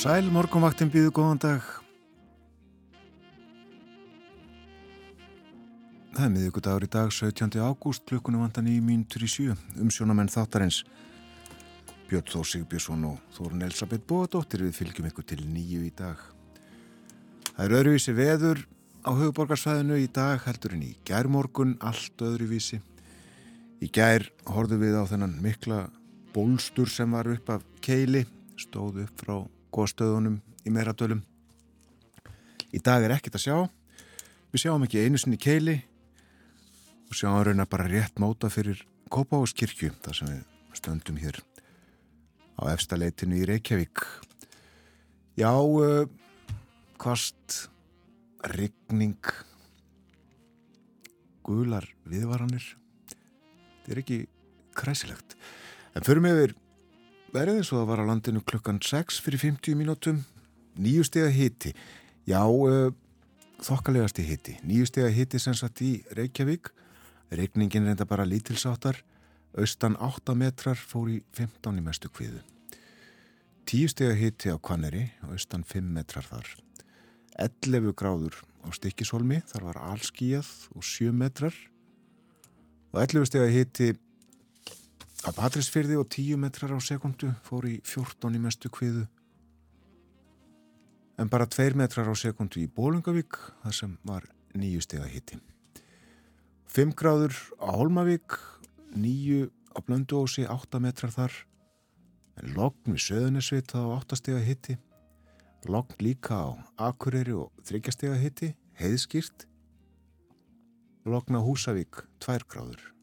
sæl, morgunvaktin býðu góðan dag. Það er miðugudagur í dag, 17. ágúst, klukkunum vandan í mínutur í sjö, umsjónamenn þáttarins. Björn Þór Sigbjörnsson og Þórun Elisabeth Bóðadóttir við fylgjum ykkur til nýju í dag. Það er öðruvísi veður á höfuborgarsvæðinu í dag, heldur en í gærmorgun, allt öðruvísi. Í gær horfum við á þennan mikla bólstur sem var upp af keili, stóð upp frá góðstöðunum í meðradölum. Í dag er ekkit að sjá. Við sjáum ekki einu sinni keili og sjáum raun að bara rétt móta fyrir Kópáskirkju þar sem við stöndum hér á efstaleitinu í Reykjavík. Já, kvast, rigning, gular viðvaranir. Þetta er ekki kræsilegt. En fyrir mig er verið eins og það var á landinu klukkan 6 fyrir 50 mínútum. Nýju steg að hiti. Já, uh, þokkalegast í hiti. Nýju steg að hiti sem satt í Reykjavík. Regningin reynda bara lítilsáttar austan 8 metrar fór í 15 í mestu kviðu 10 steg að hiti á Kvanneri austan 5 metrar þar. 11 gráður á Stikkishólmi þar var allskíjað og 7 metrar. Og 11 steg að hiti Á Patrísfyrði og 10 metrar á sekundu fór í 14 í mestu kviðu. En bara 2 metrar á sekundu í Bólungavík þar sem var nýju steg að hitti. 5 gráður á Holmavík, 9 á Blönduósi, 8 metrar þar. En logn við Söðunisvita á 8 steg að hitti logn líka á Akureyri og 3 steg að hitti, heiðskýrt. Logn á Húsavík, 2 gráður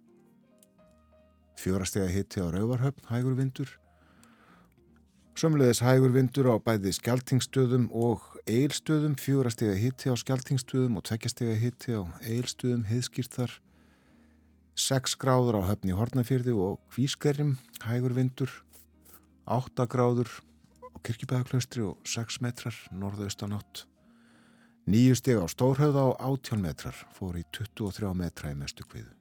fjórastega hitti á Rauvarhöfn, hægur vindur. Sömleðis hægur vindur á bæði skjaltingstöðum og eilstöðum, fjórastega hitti á skjaltingstöðum og tveggjastega hitti á eilstöðum, heiðskýrtar. Seks gráður á höfni Hortnafjörði og Hvískerrim, hægur vindur. Átta gráður á Kirkibæðaklaustri og 6 metrar norðaustanátt. Nýju steg á Stórhauða og 18 metrar fór í 23 metra í mestu kviðu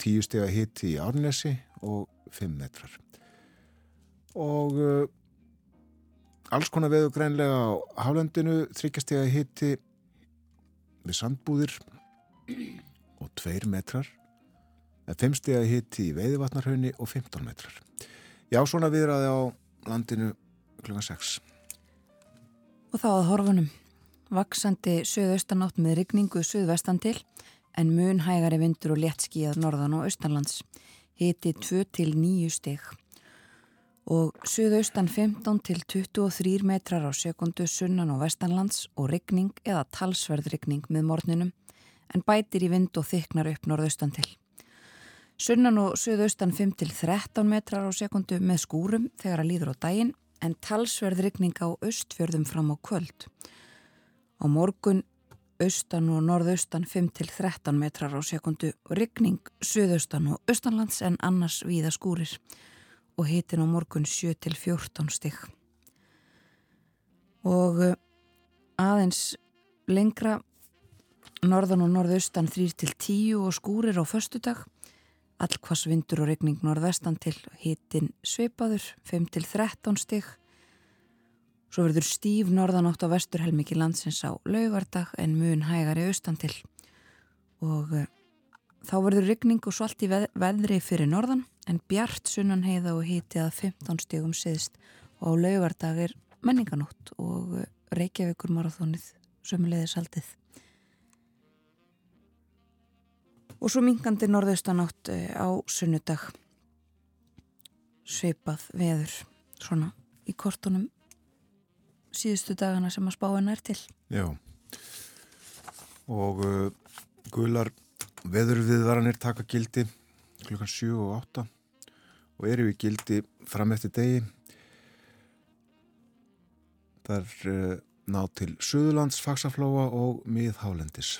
tíu steg að hitti í Árnesi og 5 metrar. Og uh, alls konar veðu greinlega á Hálendinu þryggjasteg að hitti við sandbúðir og 2 metrar með 5 steg að hitti í Veiðvatnarhaunni og 15 metrar. Já svona viðraði á landinu kl. 6 og þá að horfunum. Vaksandi söðaustanátt með rigningu söðvestan til en mun hægari vindur og léttskíðað norðan og austanlands. Hiti 2 til 9 steg og suðaustan 15 til 23 metrar á sekundu sunnan og vestanlands og rigning eða talsverðrigning með morninum en bætir í vind og þyknar upp norðaustan til. Sunnan og suðaustan 5 til 13 metrar á sekundu með skúrum þegar að líður á daginn en talsverðrigning á austfjörðum fram á kvöld. Á morgun austan og norðaustan 5-13 metrar á sekundu og ryggning söðaustan og austanlands en annars víða skúrir og hitin á morgun 7-14 stygg. Og eh, aðeins lengra norðan og norðaustan 3-10 og skúrir á föstudag allkvass vindur og ryggning norðvestan til hitin sveipaður 5-13 stygg Svo verður stíf norðanátt á vesturhelmiki landsins á laugardag en mun hægari austan til. Og uh, þá verður ryggning og svalt í veð veðri fyrir norðan en bjart sunnan heiða og hítið að 15 stígum siðst og á laugardag er menninganótt og uh, Reykjavíkur marathónið sömulegðis haldið. Og svo mingandi norðaustanátt uh, á sunnudag. Sveipað veður svona í kortunum síðustu dagana sem að spáin er til. Já, og uh, gular veðurviðvaranir taka gildi klukkan 7 og 8 og eru í gildi fram eftir degi. Það er uh, ná til Suðurlands, Faxaflóa og Miðhálendis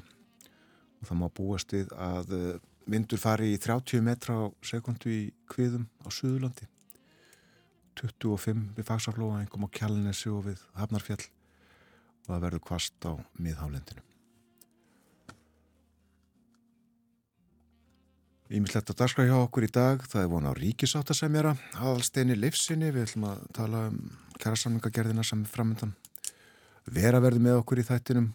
og það má búast við að uh, vindur fari í 30 metra á sekundu í kviðum á Suðurlandi 25 við Faxaflóa, einhverjum á Kjálnesi og við Hafnarfjall. Og það verður kvast á Miðhálendinu. Ímislegt að darska hjá okkur í dag, það er vona á ríkisáttasemjara, aðalsteini livsinni, við ætlum að tala um kærasamlingagerðina sem er framöndan. Vera verður með okkur í þættinum.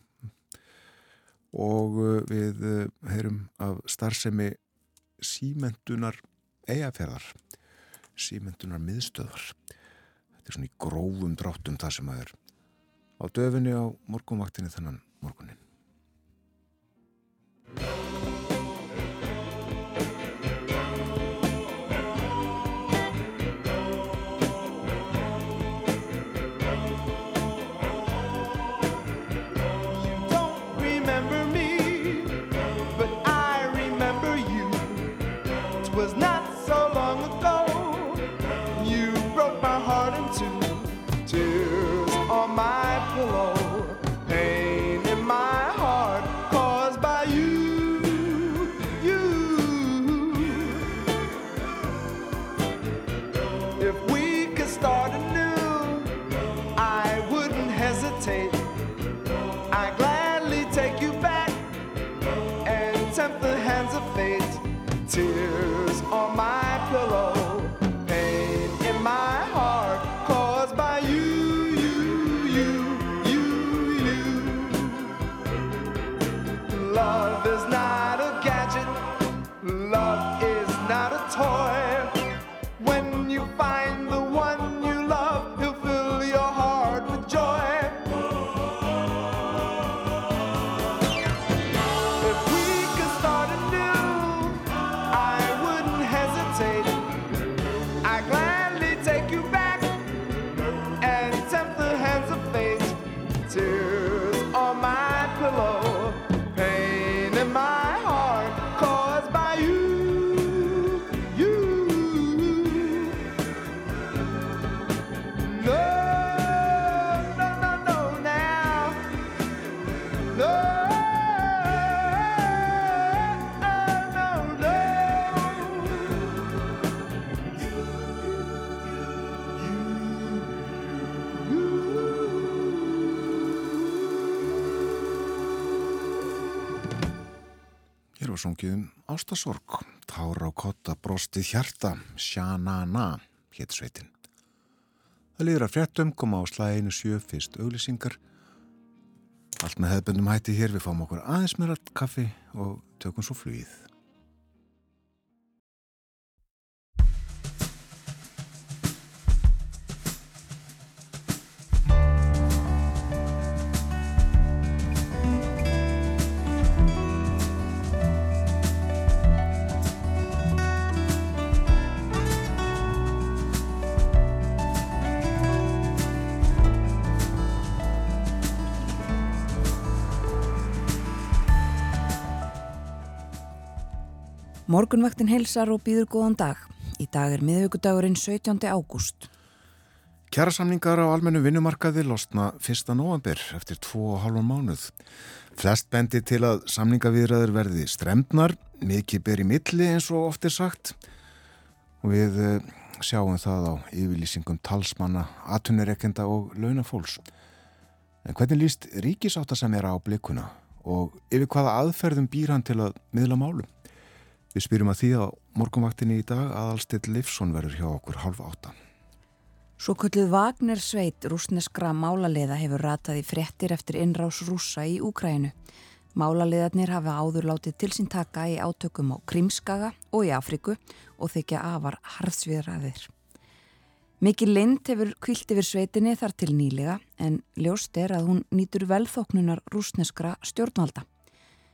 Og uh, við uh, heyrum af starfsemi símentunar eigaferðar, símentunar miðstöðar. Þetta er svona í grófum dráttum það sem að er á döfinni á morgunvaktinni þennan morgunin. Sungið um ástasorg, tára á kotta, brostið hjarta, sjanana, hétt sveitin. Það liður að fréttum, koma á slæðinu sjö fyrst auglýsingar. Allt með hefðbundum hætti hér, við fáum okkur aðeins meira kaffi og tökum svo flugið. Morgunvaktin heilsar og býður góðan dag. Í dag er miðvíkudagurinn 17. ágúst. Kjærasamningar á almennu vinnumarkaði losna 1. november eftir 2,5 mánuð. Flest bendi til að samningavíðraður verði stremnar, mikið ber í milli eins og oft er sagt. Við eh, sjáum það á yfirlýsingum talsmanna, atvinnirekenda og launafólks. En hvernig líst ríkisáttasemjara á blikuna og yfir hvaða aðferðum býr hann til að miðla málum? Við spyrjum að því að morgunvaktinni í dag aðalstill Livsson verður hjá okkur halv áttan. Svo kölluð Vagner Sveit rúsneskra málaliða hefur ratað í frettir eftir innrás rúsa í Úkrænu. Málaliðarnir hafa áður látið til sín taka í átökum á Krímskaga og í Afriku og þykja afar harðsviðraðir. Mikið lind hefur kvilt yfir sveitinni þar til nýlega en ljóst er að hún nýtur velþóknunar rúsneskra stjórnvalda.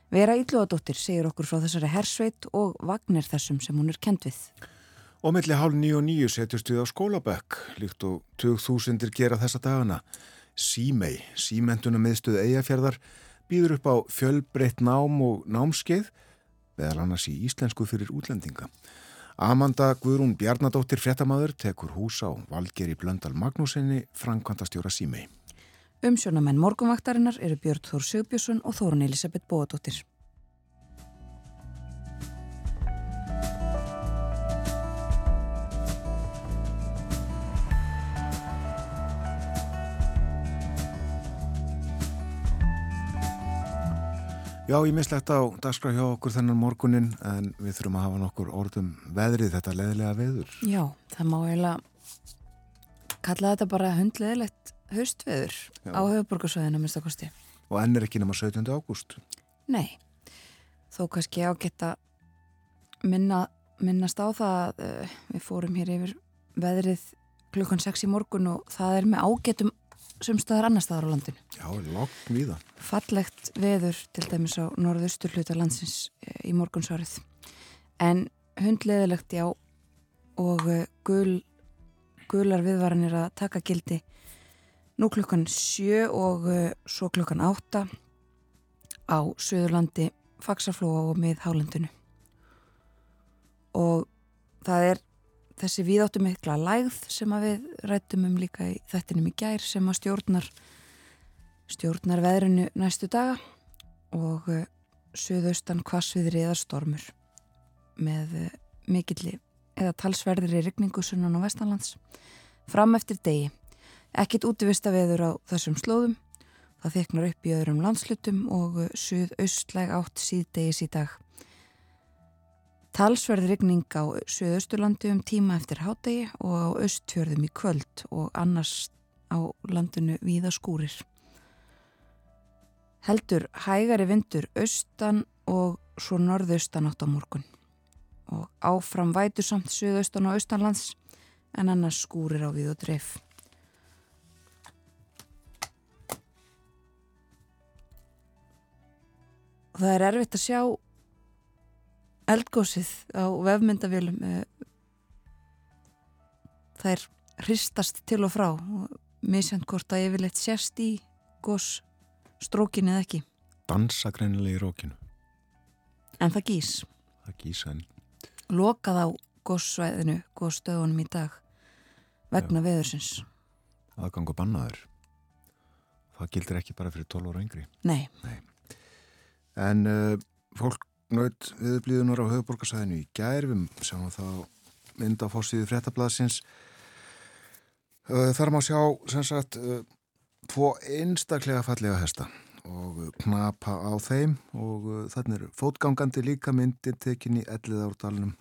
Vera Ílluadóttir segir okkur frá þessari hersveit og vagnir þessum sem hún er kent við. Og milli hálf nýju og nýju setjast við á skólabökk, líkt og 2000 gera þessa dagana. Símei, símentuna miðstuð eigafjörðar, býður upp á fjölbreytt nám og námskeið, veðal annars í íslensku fyrir útlendinga. Amanda Guðrún Bjarnadóttir frettamæður tekur hús á Valgeri Blöndal Magnúsinni, Frankvandastjóra Símei. Umsjónamenn morgunvaktarinnar eru Björn Þór Sögbjörnsson og Þórun Elisabeth Bóadóttir. Já, ég mislegt á dagskrá hjá okkur þennan morgunin en við þurfum að hafa nokkur orðum veðrið þetta leðilega veður. Já, það má eiginlega kalla þetta bara hundleðilegt haustveður Já. á höfuborgarsvæðinu minnst að kosti. Og enn er ekki nema 17. ágúst? Nei, þó kannski ágætt að minna, minnast á það að uh, við fórum hér yfir veðrið klukkan 6 í morgun og það er með ágættum sumstaðar annar staðar á landinu. Já, lokk við það. Fallegt veður til dæmis á norðustur hluta landsins eh, í morgunsárið. En hundleðilegt já og eh, gul, gular viðvaranir að taka gildi nú klukkan sjö og eh, svo klukkan átta á Suðurlandi, Faxaflóa og með Hálendinu. Og það er þessi víðáttu mikla lægð sem við rættum um líka í þettinum í gær sem að stjórnar stjórnar veðrinu næstu daga og uh, söðaustan kvassviðri eða stormur með uh, mikilli eða talsverðir í ryggningu sunnan á Vestanlands fram eftir degi ekkit útivista veður á þessum slóðum það þeknar upp í öðrum landslutum og uh, söðaustlæg átt síðdegis í dag Talsverð rigning á Suðausturlandi um tíma eftir hádegi og á Östfjörðum í kvöld og annars á landinu víða skúrir. Heldur hægari vindur austan og svo norðaustan átt á morgun og áfram vætu samt Suðaustan og austanlands en annars skúrir á við og dreif. Það er erfitt að sjá eldgósið á vefmyndavélum eh, það er hristast til og frá og misjönd hvort að yfirleitt sérst í gós strókinu eða ekki. Dansa greinilega í rókinu. En það gís. Það gís en Lokað á góssvæðinu, gósstöðunum í dag vegna veðursins. Aðgang og bannaður. Það gildir ekki bara fyrir 12 ára yngri. Nei, Nei. En uh, fólk naut viðblíðunar á höfuborgarsæðinu í gærfum sem þá mynda fórsíðu fréttablasins þar má sjá sem sagt tvo einstaklega fallega hesta og knapa á þeim og þannig er fótgangandi líka myndi tekinni ellið árdalunum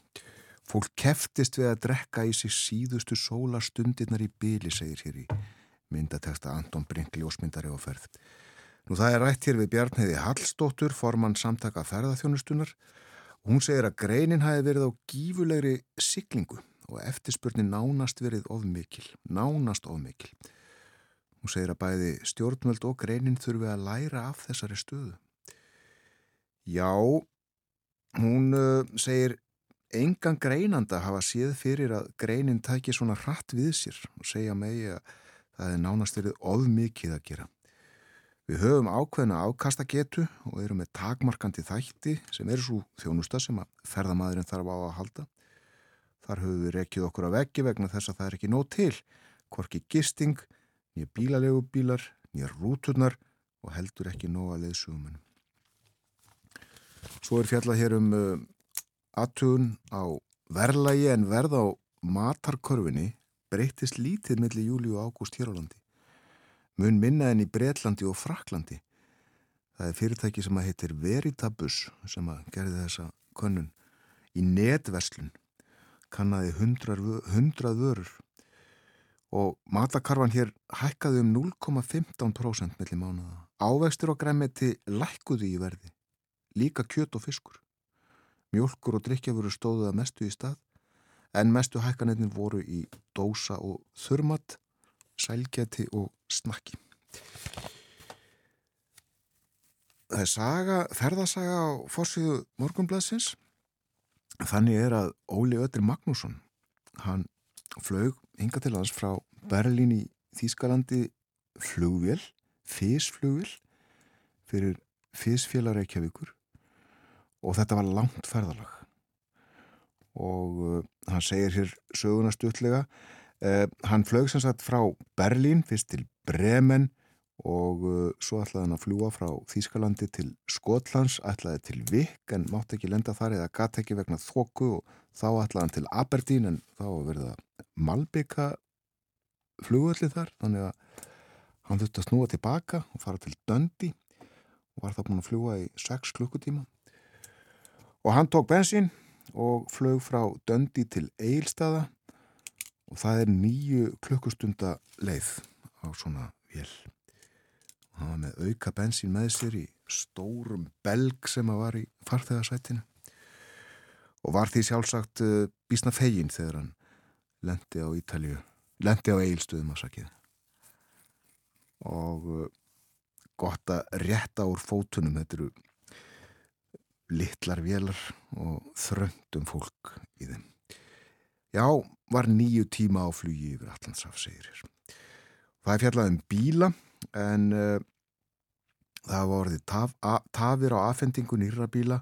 fólk keftist við að drekka í sig síðustu sólastundirnar í byli segir hér í myndateksta Anton Brinkli og smyndari á ferð Nú það er rætt hér við Bjarniði Hallstóttur, formann samtaka ferðarþjónustunar. Hún segir að greinin hafi verið á gífulegri siglingu og eftirspurnin nánast verið ofmikil, nánast ofmikil. Hún segir að bæði stjórnvöld og greinin þurfi að læra af þessari stöðu. Já, hún uh, segir engan greinanda hafa séð fyrir að greinin tæki svona hratt við sér og segja megi að það er nánast verið ofmikið að gera. Við höfum ákveðna ákastagetu og erum með takmarkandi þætti sem er svo þjónusta sem að ferðamadurinn þarf á að halda. Þar höfum við rekið okkur á veggi vegna þess að það er ekki nóg til, hvorki gisting, nýja bílalegubílar, nýja rúturnar og heldur ekki nóg að leiðsugumunum. Svo er fjallað hér um uh, aðtugun á verðlægi en verð á matarkorfinni breytist lítið melli júli og ágúst hér á landi mun minna en í Breitlandi og Fraklandi. Það er fyrirtæki sem að heitir Veritabus sem að gerði þessa könnun í netverslun kannaði hundrað, vörur og matakarfan hér hækkaði um 0,15% mellir mánuða. Ávextur og græmeti lækkuði í verði, líka kjöt og fiskur. Mjölkur og drikkjafuru stóðuða mestu í stað en mestu hækkanetnin voru í dósa og þurmat sælgeti og snakki. Það er saga, ferðasaga á fórsvíðu morgunblæsins. Þannig er að Óli Ötri Magnússon hann flög hinga til hans frá Berlín í Þýskalandi flugvél, físflugvél fyrir físfélag Reykjavíkur og þetta var langt ferðalag og uh, hann segir hér söguna stutlega uh, hann flög sem sagt frá Berlín fyrst til Bremen og uh, svo ætlaði hann að fljúa frá Þýskalandi til Skotlands ætlaði til Vik en mátt ekki lenda þar eða gatt ekki vegna þokku og þá ætlaði hann til Aberdeen en þá verði það Malbika flugvöldi þar þannig að hann þurfti að snúa tilbaka og fara til Dundee og var þá búin að fljúa í 6 klukkutíma. Og hann tók bensin og flög frá Dundee til Eilstaða og það er nýju klukkustunda leið á svona vél. Og hann var með auka bensin með sér í stórum belg sem að var í farþegarsætinu og var því sjálfsagt uh, bísna fegin þegar hann lendi á Ítalju lendi á Eilstuðum að sakið. Og uh, gott að rétta úr fótunum þetta eru litlar vélar og þröndum fólk í þeim já, var nýju tíma á flugi yfir Allandsaf, segir hér. Það er fjallað um bíla en uh, það var orðið taf, a, tafir á afhendingu nýra bíla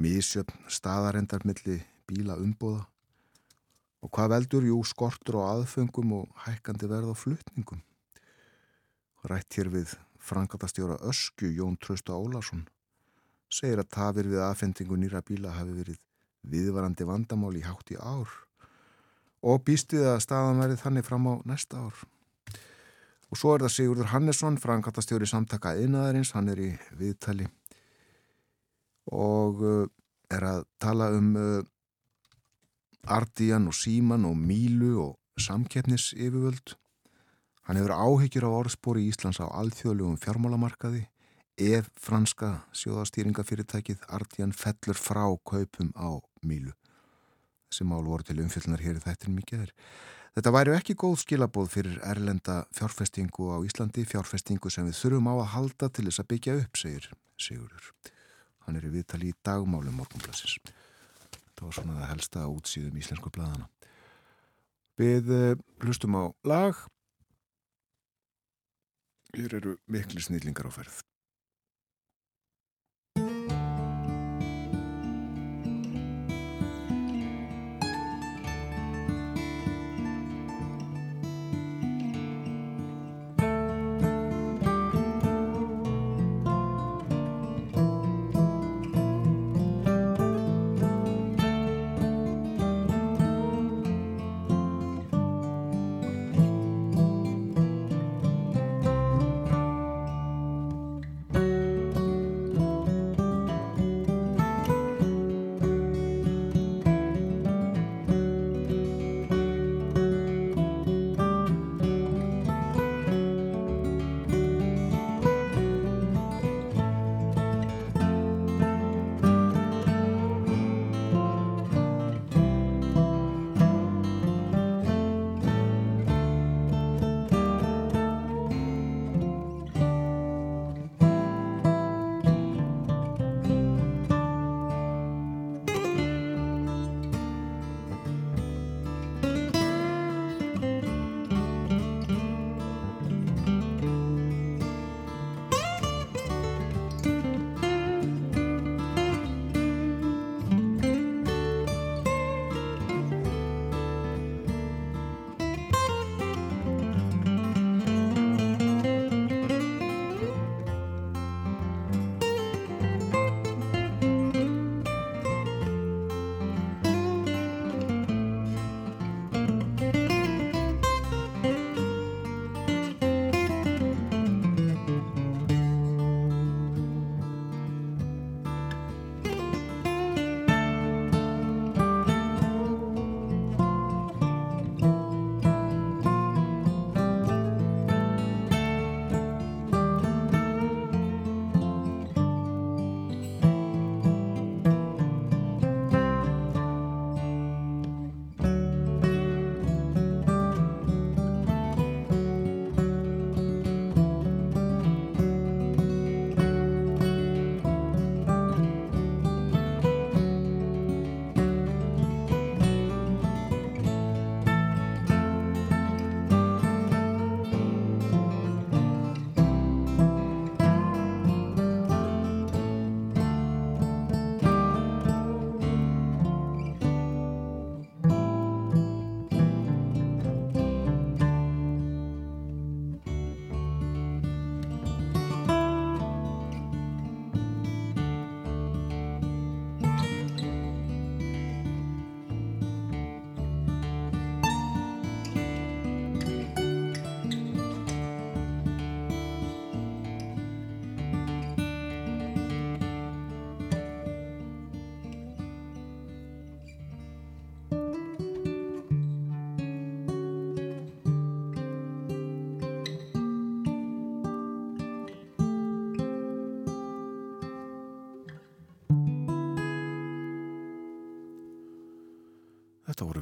misjöfn staðarendar milli bíla umbóða og hvað veldur? Jú, skortur á aðfengum og hækkandi verð á flutningum. Rætt hér við frangatastjóra Öskju Jón Trausta Ólarsson segir að tafir við aðfendingu nýra bíla hafi verið viðvarandi vandamál í hátt í ár og býstuði að staðan verið þannig fram á næsta ár. Og svo er það Sigurður Hannesson, frangatastjóri samtaka einaðarins, hann er í viðtali og uh, er að tala um uh, Ardian og Síman og Mílu og samkeppnis yfirvöld. Hann hefur áhyggjur á orðspóri í Íslands á alþjóðlegum fjármálamarkaði ef franska sjóðastýringafyrirtækið Ardian fellur frá kaupum á Mílu. Þessi mál voru til umfjöldnar hér í þættin mikið er. Þetta væri ekki góð skilabóð fyrir erlenda fjárfestingu á Íslandi, fjárfestingu sem við þurfum á að halda til þess að byggja upp, segir Sigurður. Hann er í viðtali í dagmálum morgunblassis. Það var svona það helsta útsýðum íslensku bladana. Við hlustum á lag. Hér eru miklu snillingar á ferð.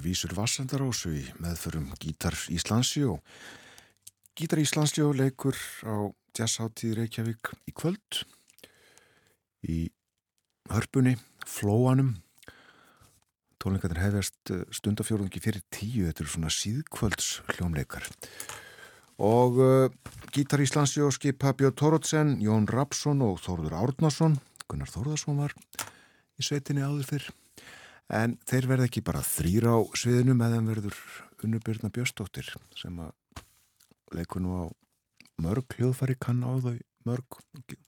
Vísur Vassendarósu í meðförum Gítar Íslandsjó. Gítar Íslandsjó leikur á jazzháttíð Reykjavík í kvöld í hörpunni, flóanum. Tónleikarnir hefjast eh, stundafjórungi fyrir tíu, þetta eru svona síðkvölds hljómleikar. Og uh, Gítar Íslandsjó skipa Björn Tórótsen, Jón Rapsson og Þórður Árnason. Gunnar Þórðarsson var í sveitinni áður fyrr. En þeir verða ekki bara þrýra á sviðinu með þeim verður unnubyrna Björnstóttir sem að leikur nú á mörg hljóðfæri kann á þau mörg,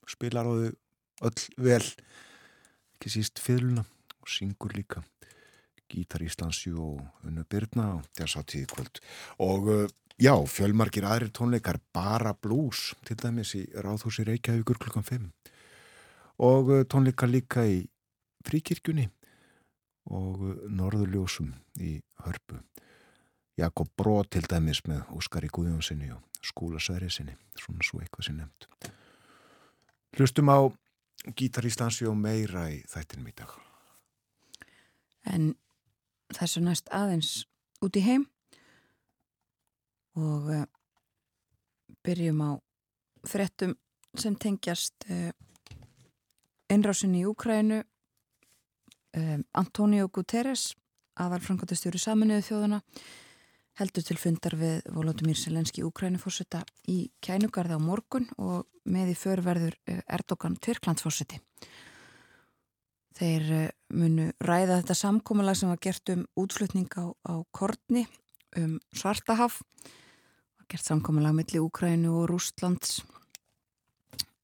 spilar á þau öll vel, ekki síst fylguna og syngur líka. Gítar Íslandsjú og unnubyrna og þess að tíði kvöld. Og uh, já, fjölmarkir aðrir tónleikar bara blues til dæmis í Ráðhúsi Reykjavíkur klukkan 5 og uh, tónleikar líka í fríkirkjunni og Norðurljósum í hörpu. Jakob Bró til dæmis með Óskari Guðjónssoni og Skúla Sverriðssoni, svona svo eitthvað sem nefnd. Hlustum á Gítar Íslandsjó meira í þættinum í dag. En þessu næst aðeins út í heim og uh, byrjum á frettum sem tengjast uh, innrásinni í Úkrænu um, Antonio Guterres aðalfrankvæmtastjóri saminuðu þjóðuna heldur til fundar við Volodymyr Selenski Úkrænufórsetta í kænugarða á morgun og með í förverður eh, Erdogan Tyrklandsfórseti þeir eh, munu ræða þetta samkómalag sem var gert um útflutning á, á Kortni um Svartahaf. Var gert samkómalag millir Úkrænu og Rústlands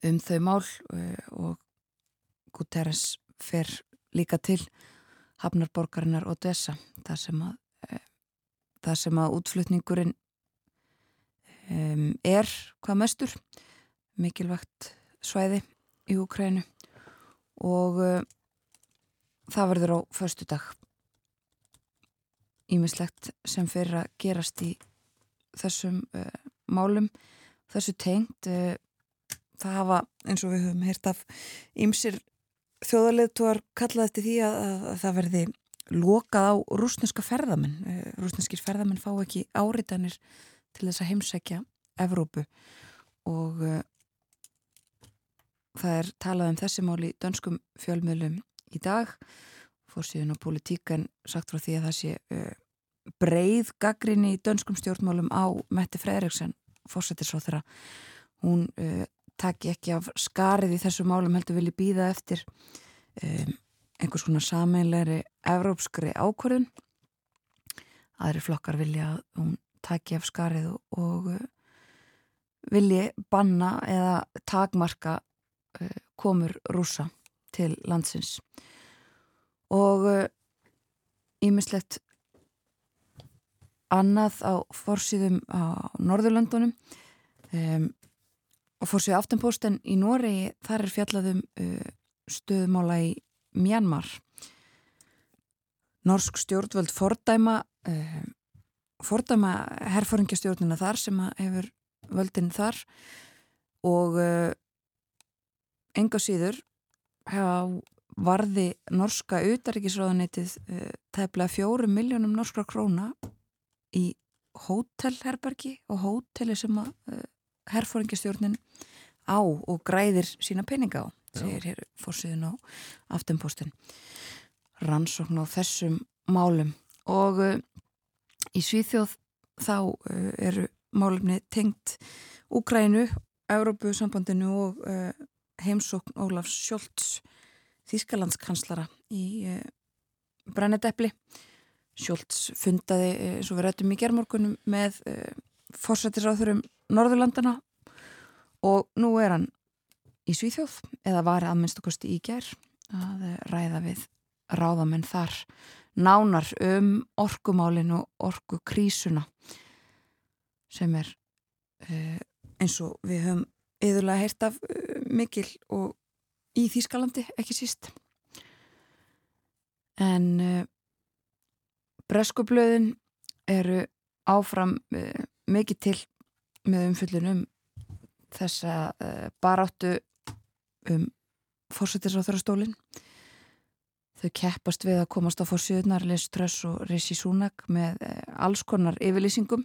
um þau mál eh, og Guterres fer líka til Hafnarborgarinnar og Dessa það sem að, e, það sem að útflutningurinn um, er hvað mestur mikilvægt svæði í Ukrænu og uh, það verður á förstu dag ímislegt sem fyrir að gerast í þessum uh, málum þessu tengt uh, það hafa eins og við höfum heyrt af ímsir þjóðarleðtúar kallaði eftir því að, að, að það verði lokað á rúsneska ferðamenn. Eh, rúsneskir ferðamenn fá ekki áritanir til þess að heimsækja Evrópu og uh, það er talað um þessi mál í dönskum fjölmiðlum í dag. Fórsíðun og politíkan sagt frá því að það sé uh, breið gaggrinni í dönskum stjórnmálum á Mette Frederiksen, fórsættisróþara. Hún uh, taki ekki af skarið í þessu málum heldur vilji býða eftir um, einhvers konar sameinleiri evrópskri ákvörðun. Aðri flokkar vilja að hún taki af skarið og, og uh, vilji banna eða takmarka uh, komur rúsa til landsins. Og ímislegt uh, annað á forsýðum á Norðurlandunum um, og fór sér aftanposten í Noregi þar er fjallaðum uh, stöðmála í Mjanmar. Norsk stjórnvöld fordæma uh, fordæma herfóringjastjórnina þar sem hefur völdin þar. Og uh, enga síður varði norska utaríkisráðanetið uh, tæplega fjórum miljónum norskra króna í hótelherbergi og hóteli sem að uh, herfóringastjórnin á og græðir sína peninga á segir hér fórsíðun á aftenpostin rannsókn á þessum málum. Og uh, í Svíþjóð þá uh, eru málumni tengt Úgrænu, Európu sambandinu og uh, heimsókn Ólafs Sjólds Þískalandskanslara í Brennedepli Sjólds fundaði, eins og við rættum í gerðmorgunum með fórsættisráþurum Norðurlandana og nú er hann í Svíþjóð eða var að minnstakosti í ger að ræða við ráðamenn þar nánar um orkumálin og orkukrísuna sem er uh, eins og við höfum yðurlega heyrt af uh, mikil og í Þýskalandi ekki síst. En uh, breskublöðin eru áfram mikið til með umfyllunum þessa uh, baráttu um fórsetisráþurastólin þau keppast við að komast á fórsíðunar Liz Truss og Rishi Sunak með eh, alls konar yfirlýsingum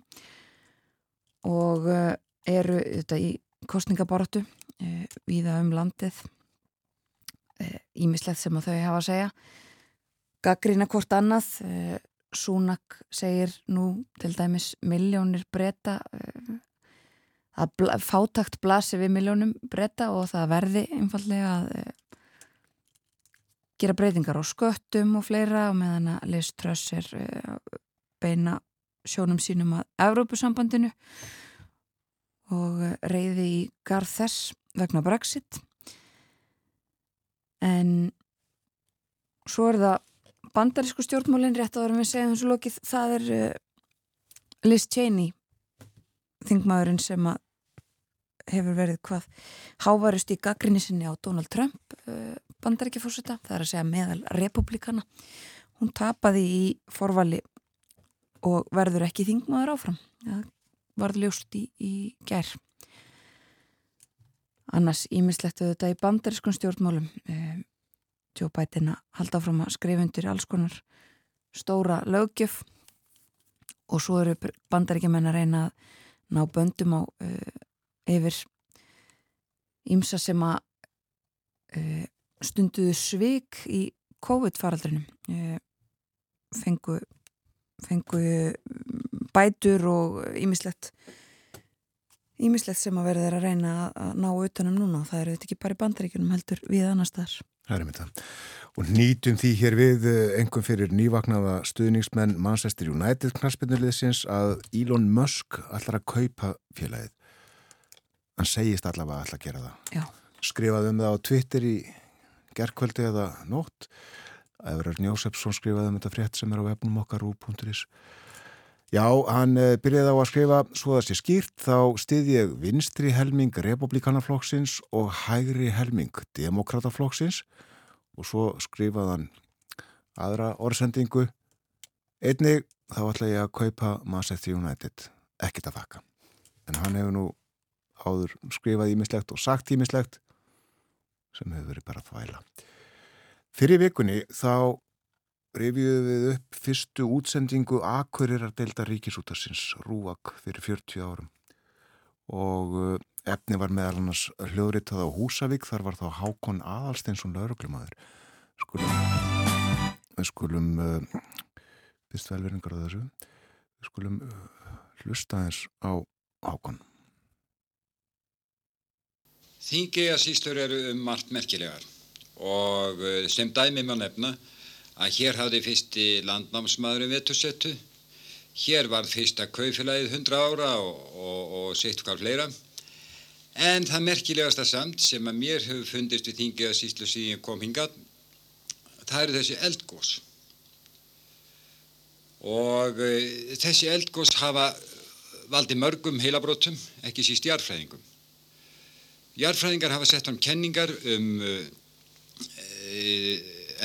og eh, eru þetta í kostningabortu eh, viða um landið ímislegt sem að þau hafa að segja. Gaggrína hvort annað Sunak segir nú til dæmis miljónir breyta að bla, fátakt blasi við miljónum breyta og það verði einfallega að gera breytingar á sköttum og fleira og meðan að Liz Truss er uh, beina sjónum sínum að Evrópusambandinu og reyði í garð þess vegna Brexit. En svo er það bandarísku stjórnmálinn rétt áður en við segjum þessu lokið það er uh, Liz Cheney þingmaðurinn sem að hefur verið hvað hávarust í gaggrinni sinni á Donald Trump bandaríkjafórseta, það er að segja meðal republikana. Hún tapaði í forvali og verður ekki þingmaður áfram. Það varð ljóst í, í gær. Annars ímislegt auðvitað í bandarískun stjórnmálum. Eh, Joe Biden að halda áfram að skrifundir alls konar stóra lögjöf og svo eru bandaríkjumenn að reyna að ná böndum á uh, yfir ímsa sem að uh, stunduðu svik í COVID-faraldrinum. Fengu, fengu bætur og ímislegt ímislegt sem að þeirra að reyna að ná utanum núna. Og það eru þetta ekki bara í bandaríkunum heldur við annar staðar. Það er mynda. Og nýtum því hér við engum eh, fyrir nývaknaða stuðningsmenn Manchester United knarspinnurliðsins að Elon Musk allar að kaupa félagið. Hann segist allavega allar að gera það. Já. Skrifaði um það á Twitter í gerðkvöldi eða nótt Ævarar Njósefsson skrifaði um þetta frétt sem er á webnum okkar úr.is Já, hann eh, byrjaði á að skrifa svo það sé skýrt þá stiði ég vinstri helming republikanaflokksins og hægri helming demokrataflokksins og svo skrifaði hann aðra orðsendingu. Einnig þá ætla ég að kaupa Manchester United. Ekkit að þakka. En hann hefur nú áður skrifað ímislegt og sagt ímislegt sem hefur verið bara þvæla. Fyrir vikunni þá reyfiðum við upp fyrstu útsendingu Akureyrar delta ríkisútarsins Rúak fyrir 40 árum. Og uh, efni var meðal annars hljóðritað á Húsavík þar var þá Hákon Aðalsteinsson lauruglumadur skulum við skulum uh, fyrst velveringar á þessu. Við skulum uh, hlusta eins á Hákon. Þingiðasýslur eru um margt merkilegar og eh, sem dæmi má nefna að hér hafði fyrsti landnámsmaðurum vetursettu, hér var fyrsta kaufélagið 100 ára og, og, og sitt hvað fleira. En það merkilegasta samt sem að mér hefur fundist við Þingiðasýslu síðan ég kom hingað, það eru þessi eldgós. Og e, þessi eldgós hafa valdi mörgum heilabrótum, ekki síst jarfræðingum. Jarfræðingar hafa sett fram kenningar um uh,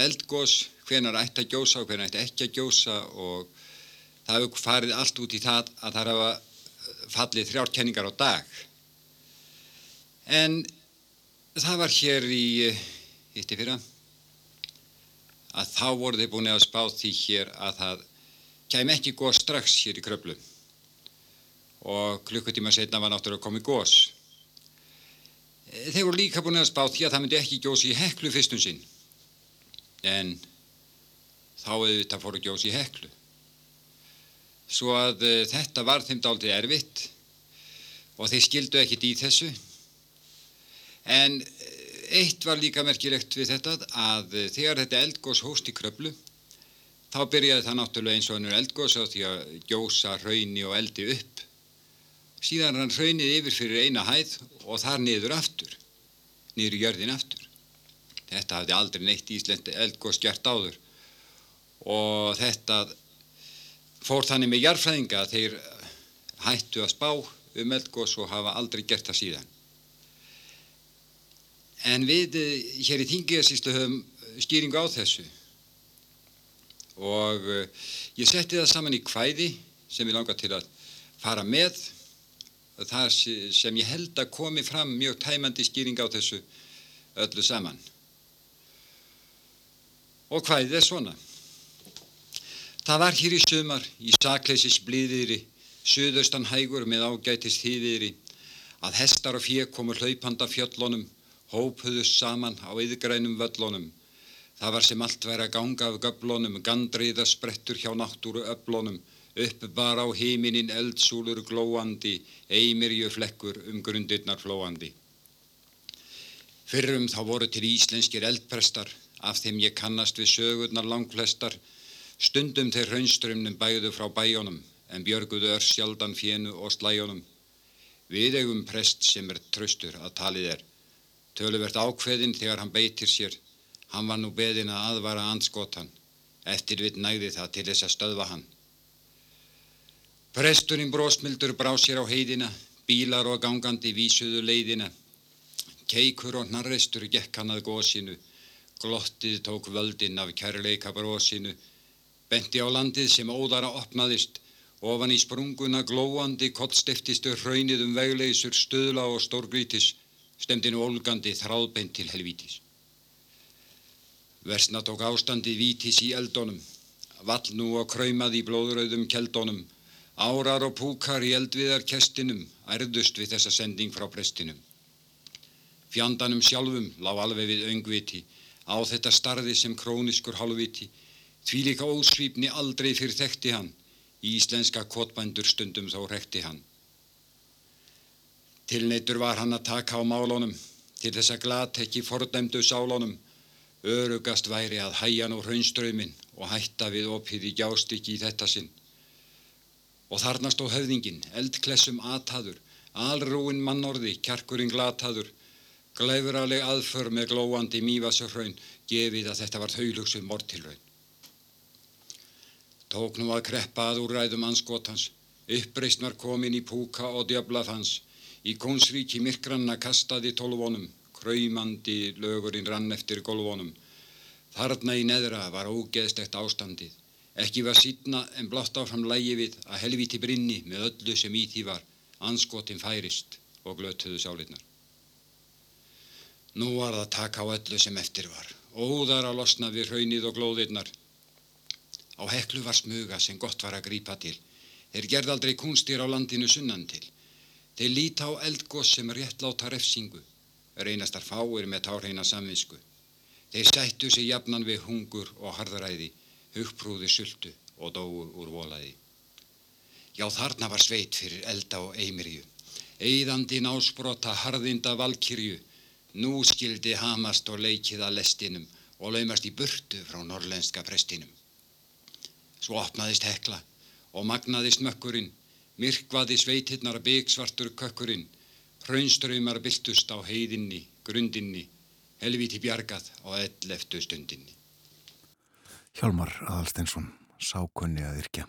eldgós, hvenar ætti að gjósa og hvenar ætti ekki að gjósa og það hefur farið allt út í það að það hafa fallið þrjár kenningar á dag. En það var hér í hitti fyrra að þá voru þeir búin að spá því hér að það kem ekki góð strax hér í kröflu og klukkutíma setna var náttúrulega komið góðs. Þeir voru líka búin að spá því að það myndi ekki gjósi í heklu fyrstum sinn. En þá auðvitað fóru gjósi í heklu. Svo að uh, þetta var þeim dáltið erfitt og þeir skildu ekkit í þessu. En eh, eitt var líka merkilegt við þetta að uh, þegar þetta eldgós hóst í kröflu þá byrjaði það náttúrulega eins og hannur eldgós á því að gjósa rauni og eldi upp síðan hann hraunið yfir fyrir eina hæð og þar niður aftur, niður í jörðin aftur. Þetta hafði aldrei neitt Íslandi eldgóðs gert áður og þetta fór þannig með jarfræðinga að þeir hættu að spá um eldgóðs og hafa aldrei gert það síðan. En við eh, hér í Þingiðarsýslu höfum skýringu á þessu og eh, ég setti það saman í kvæði sem ég langar til að fara með það sem ég held að komi fram mjög tæmandi skýring á þessu öllu saman. Og hvaðið er svona? Það var hér í sumar, í sakleysis blíðiðri, söðaustan hægur með ágætist hýðiðri, að hestar og fjö komur hlaupanda fjöllunum, hópuðust saman á yðgrænum völlunum. Það var sem allt væri að ganga af göblunum, gandriða sprettur hjá náttúru öblunum, upp bara á heiminin eldsúlur glóandi, eimirju flekkur um grundirnar flóandi. Fyrrum þá voru til íslenskir eldprestar, af þeim ég kannast við sögurnar langflestar, stundum þeir raunströmmnum bæðu frá bæjónum, en björguðu ör sjaldan fjennu og slæjónum. Við eigum prest sem er tröstur að talið er, töluvert ákveðin þegar hann beitir sér, hann var nú beðin að aðvara anskotan, eftir við næði það til þess að stöðva hann. Presturinn brósmildur brá sér á heiðina, bílar og gangandi vísuðu leiðina. Keikur og hnarreistur gekk hann að gósinu, glottið tók völdin af kærleika brósinu, benti á landið sem óðara opnaðist, ofan í sprunguna glóandi kottstiftist hraunið um vegleysur, stöðla og stórgrítis, stemdinu olgandi þráðbeint til helvítis. Versna tók ástandið vítis í eldónum, vall nú og kræmað í blóðröðum keldónum, Árar og púkar í eldviðarkestinum ærðust við þessa sending frá prestinum. Fjandanum sjálfum lág alveg við öngviti, á þetta starði sem króniskur halvviti, því líka ósvípni aldrei fyrir þekkti hann, íslenska kotbændur stundum þó rekti hann. Tilneitur var hann að taka á málunum, til þess að glatekki fordæmdu sálunum, örugast væri að hæja nú raunströyminn og hætta við opið í gjástikki í þetta sinn. Og þarna stó höfðingin, eldklessum aðtaður, alrúin mannorði, kjarkurinn glataður, glæfuraleg aðför með glóandi mývasarraun, gefið að þetta var þauðlugsuð mortilraun. Tók nú að kreppa að úr ræðum anskotans, uppreist var komin í púka og djöblafans, í kónsríki myrkranna kastaði tólvonum, kræmandi lögurinn rann eftir golvonum. Þarna í neðra var ógeðstegt ástandið, Ekki var sídna en blátt áfram lægi við að helviti brinni með öllu sem í því var, anskotin færist og glötuðu sálinnar. Nú var það taka á öllu sem eftir var, óðar að losna við hraunið og glóðirnar. Á heklu var smuga sem gott var að grípa til. Þeir gerð aldrei kunstir á landinu sunnan til. Þeir líta á eldgós sem réttláta refsingu, reynastar fáir með tárheina samvinsku. Þeir sættu sig jafnan við hungur og harðræði hugprúði sultu og dóu úr volaði. Já þarna var sveit fyrir elda og eimirju, eigðandi násbrota harðinda valkyrju, nú skildi hamast og leikið að lestinum og laumast í burtu frá norrlenska prestinum. Svo opnaðist hekla og magnaðist mökkurinn, myrkvaði sveitirnar byggsvartur kökkurinn, hraunströymar byltust á heiðinni, grundinni, helviti bjargað og elleftu stundinni. Hjálmar Aðalsteinsson, sákunni að yrkja.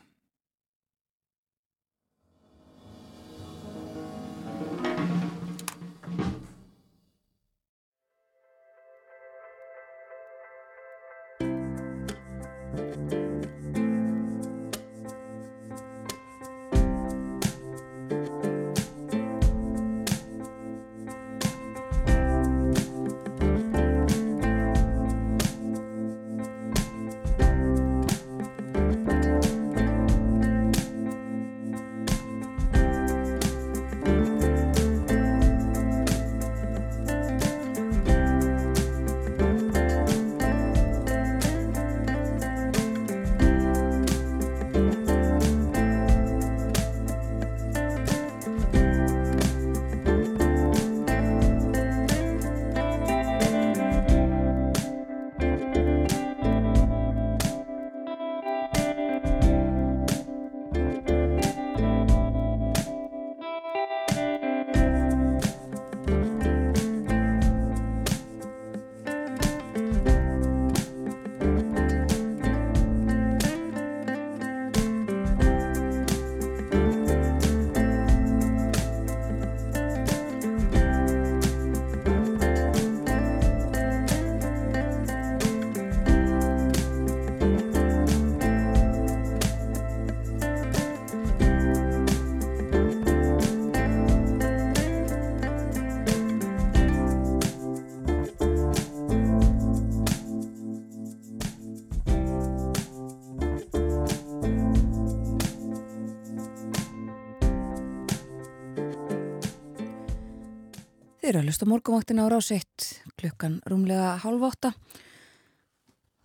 Eru að hlusta morgumvaktina á rásiðt klukkan rúmlega halv åtta.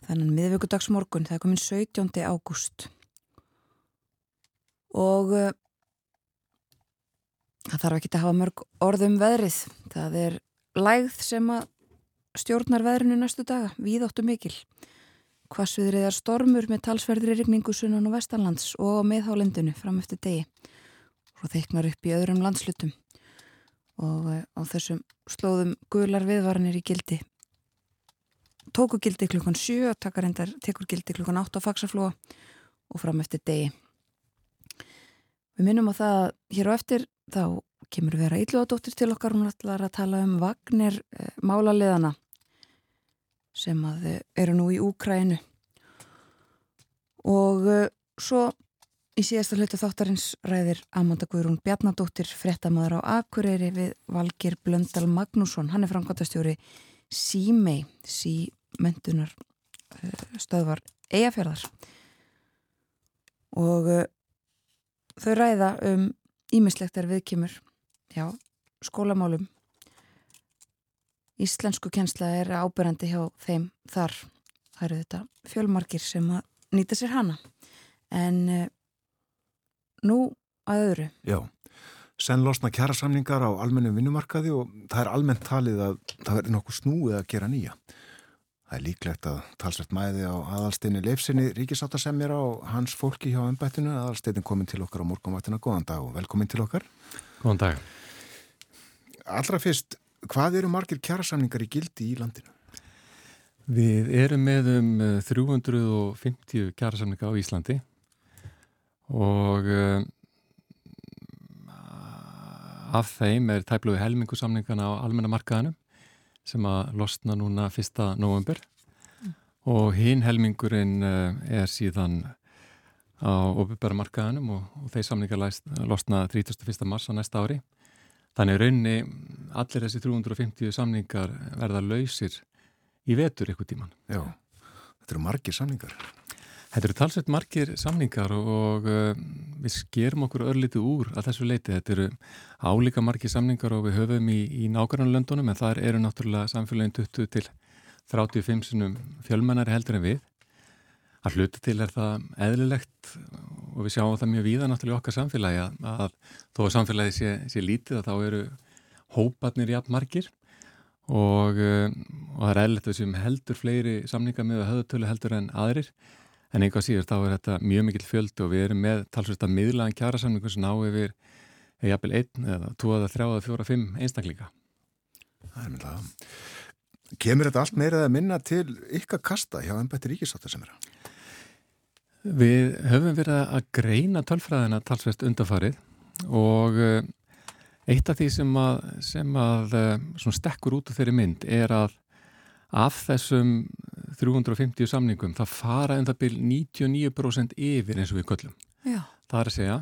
Þannig miðvíkudagsmorgun, það er komin 17. ágúst. Og uh, það þarf ekki að hafa mörg orðum veðrið. Það er lægð sem að stjórnar veðrinu næstu daga, víðáttu mikil. Hvassviðrið er stormur með talsverðri rigningu sunnan og vestanlands og meðhálendinu fram eftir degi og þeiknar upp í öðrum landslutum og eh, á þessum slóðum gular viðvaranir í gildi. Tóku gildi klukkan 7 endar, tekur gildi klukkan 8 á faksaflóa og fram eftir degi. Við minnum á það að hér á eftir þá kemur vera Ílluadóttir til okkar. Hún ætlar að tala um Vagner eh, málaliðana sem að eh, eru nú í Úkrænu og svo Í síðasta hlutu þáttarins ræðir Amanda Guðrún Bjarnadóttir frettamöður á Akureyri við Valgir Blöndal Magnússon. Hann er framkvæmtastjóri Símei, Símentunar uh, stöðvar eigafjörðar. Og uh, þau ræða um ímislektar viðkymur, já, skólamálum. Íslensku kjensla er ábyrjandi hjá þeim þar. Það eru þetta fjölmarkir sem að nýta sér hana. En... Uh, Nú að öðru. Já, senn losna kjærasamningar á almennum vinnumarkaði og það er almennt talið að það er nokkuð snúið að gera nýja. Það er líklegt að talsveit mæði á aðalstinni leifsinni ríkisáttasemjara og hans fólki hjá ennbættinu. Aðalstinni komin til okkar á morgunvættina. Góðan dag og velkomin til okkar. Góðan dag. Allra fyrst, hvað eru margir kjærasamningar í gildi í landinu? Við erum með um 350 eh, kjærasamninga á Íslandi og uh, af þeim er tæpluði helmingusamningana á almenna markaðanum sem að losna núna fyrsta november mm. og hinn helmingurinn uh, er síðan á ofurbæra markaðanum og, og þeir samningar losna 31. mars á næsta ári. Þannig raunni allir þessi 350 samningar verða lausir í vetur eitthvað tíman. Já, þetta eru margir samningar. Þetta eru talsveit margir samningar og, uh, við skerum okkur örlítið úr að þessu leiti. Þetta eru álíka margir samningar og við höfum í, í nákvæmlega en þar eru náttúrulega samfélagin 20 til 35 sinum fjölmennari heldur en við. Að hluta til er það eðlilegt og við sjáum það mjög víða náttúrulega okkar samfélagi að, að þó að samfélagi sé, sé lítið að þá eru hópatnir jafn margir og, uh, og það er eðlilegt að við séum heldur fleiri samningar með höðutölu heldur en aðrir en einhvað síður þá er þetta mjög mikil fjöldi og við erum með talsvist að miðlaðan kjærasamningu sem ná yfir eða jafnvel einn eða tvo eða þrjá eða fjóra, fimm einstaklinga. Það er myndið að kemur þetta allt meira að minna til ykkar kasta hjá ennbætti ríkisáttar sem er að? Við höfum verið að greina tölfræðina talsvist undafarið og eh, eitt af því sem að, sem að eh, stekkur út af þeirri mynd er að af þessum 350 samningum, það fara en það byrj 99% yfir eins og við köllum. Já. Það er að segja,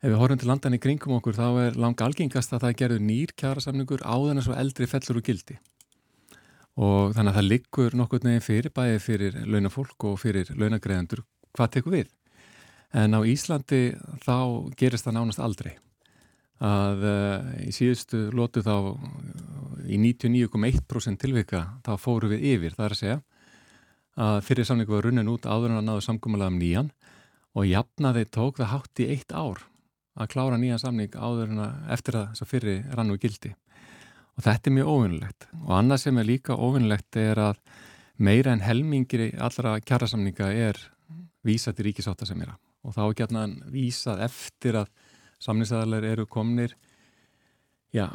ef við horfum til landan í kringum okkur þá er langa algengast að það gerður nýr kjara samningur áðan eins og eldri fellur og gildi. Og þannig að það liggur nokkur neginn fyrir, bæði fyrir launafólk og fyrir launagreðendur, hvað tekur við? En á Íslandi þá gerist það nánast aldrei að uh, í síðustu lótu þá í 99,1% tilvika þá fóru við yfir, það er að segja að fyrir samningu var runnin út áður en að náðu samkvæmulega um nýjan og jafnaði tók það hátt í eitt ár að klára nýjan samning áður en að eftir að þess að fyrir rannu gildi. Og þetta er mjög óvinnulegt og annað sem er líka óvinnulegt er að meira en helmingir allra kjærasamninga er vísað til ríkisáttasemjara og þá er gætnaðan vísað eftir að samningsæðalar eru komnir já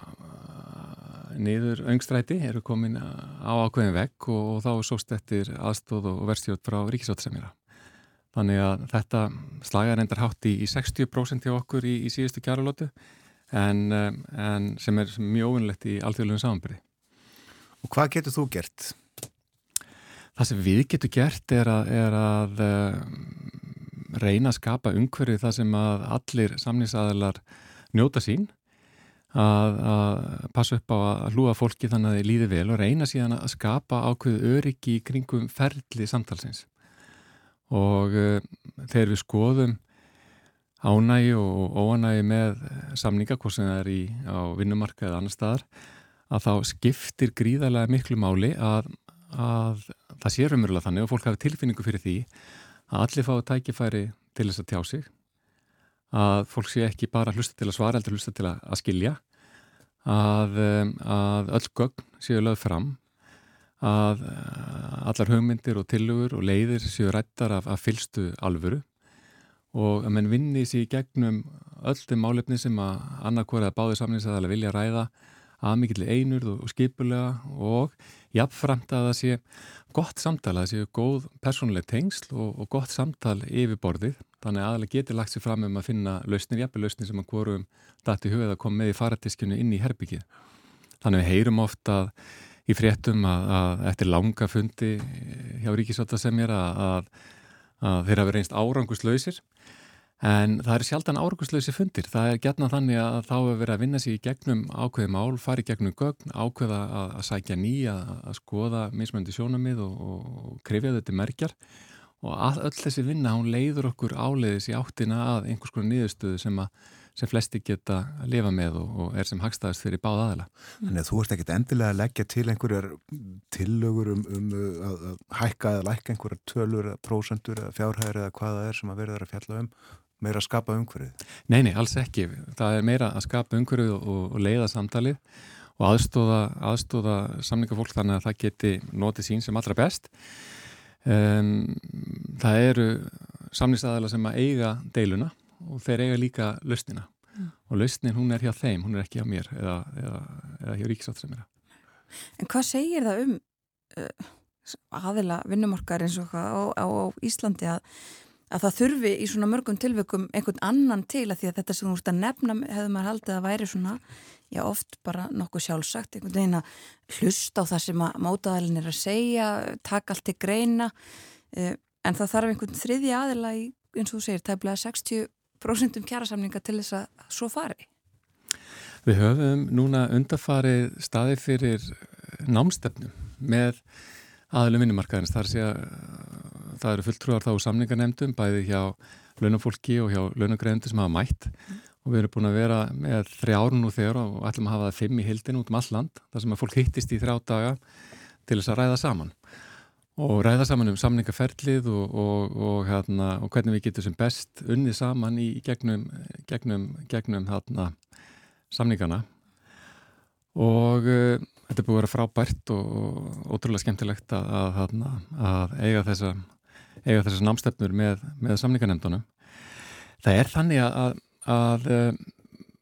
niður öngstræti eru komin á ákveðin vegg og, og þá sóst eftir aðstóð og verðstjótt frá ríkisáttisemjara. Þannig að þetta slagar endar hátt í, í 60% hjá okkur í, í síðustu kjæralótu en, en sem er mjög óvinnlegt í alþjóðlegum samanbyrði. Og hvað getur þú gert? Það sem við getum gert er að, er að reyna að skapa umhverfið það sem að allir samningsaðalar njóta sín að, að passa upp á að hlúa fólki þannig að þið líði vel og reyna síðan að skapa ákveðu öryggi í kringum ferli samtalsins. Og uh, þegar við skoðum ánægi og óanægi með samninga, hvort sem það er í, á vinnumarka eða annar staðar, að þá skiptir gríðarlega miklu máli að, að það sé raunverulega þannig og fólk hafi tilfinningu fyrir því að allir fái tækifæri til þess að tjá sig að fólk sé ekki bara hlusta til að svara heldur hlusta til að, að skilja að, að öll gögn séu lögð fram að allar hugmyndir og tilugur og leiðir séu rættar af, af fylstu alvöru og að menn vinni sér í gegnum öll þeim málefni sem að annarkor eða báði samninsæðalega vilja ræða að mikill einur og skipulega og jafnframt að það sé gott samtal, að það sé góð persónuleg tengsl og, og gott samtal yfir borðið, þannig að aðalega getur lagt sér fram um að finna lausnir, jafnveg lausnir sem að hvorum í hugað að koma með í faratiskinu inn í herbyggið. Þannig við heyrum ofta í fréttum að, að eftir langa fundi hjá Ríkisvota sem er að, að, að þeir hafi reynst áranguslausir En það er sjaldan árauguslösi fundir. Það er gætna þannig að þá hefur verið að vinna sér í gegnum ákveði mál, fari í gegnum gögn, ákveða að, að sækja nýja, að skoða mismöndi sjónamið og, og krifja þetta merkjar og öll þessi vinna hún leiður okkur áleiðis í áttina að einhvers konar nýðustöðu sem, sem flesti geta að lifa með og, og er sem hagstæðast fyrir báð aðala. Þannig að þú ert ekkit endilega að leggja til einhverjar tillögur um, um að, að hækka eða lækka einhverjar tölur prósendur eða fjárhæður eða hvaða er sem að verður að fjalla um meira að skapa umhverfið? Nei, nei, alls ekki. Það er meira að skapa umhverfið og, og leiða samtalið og aðstóða, aðstóða samningafólk þannig að það geti notið sín sem allra best. Um, það eru samningsaðala sem að eiga deiluna og þeir eiga líka lausnina mm. og lausnin hún er hjá þeim, hún er ekki hjá mér eða, eða, eða hjá ríksátt sem er að. En hvað segir það um uh, aðila vinnumarkar eins og á, á, á Íslandi að að það þurfi í svona mörgum tilveikum einhvern annan til að því að þetta sem þú ert að nefna hefur maður haldið að væri svona já oft bara nokkuð sjálfsagt einhvern veginn að hlusta á það sem að mótaðalinn er að segja, taka allt til greina eh, en það þarf einhvern þriði aðila í, eins og þú segir, tæmlega 60% kjærasamninga til þess að svo fari. Við höfum núna undarfarið staði fyrir námstefnum með aðlum vinnumarkaðins, þar sé að það eru fulltrúar þá samningarnemdum bæði hjá launafólki og hjá launagreðendur sem hafa mætt mm. Og við erum búin að vera með þrjárun og þegar og ætlum að hafa það fimm í hildin út um all land þar sem að fólk hittist í þrjá daga til þess að ræða saman og ræða saman um samningaferlið og, og, og, hérna, og hvernig við getum sem best unnið saman í gegnum, gegnum, gegnum hérna, samningana og uh, þetta er búin að vera frábært og ótrúlega skemmtilegt að, að, að eiga þessa eiga þessar námstefnur með, með samningarnemdunum. Það er þannig að, að um,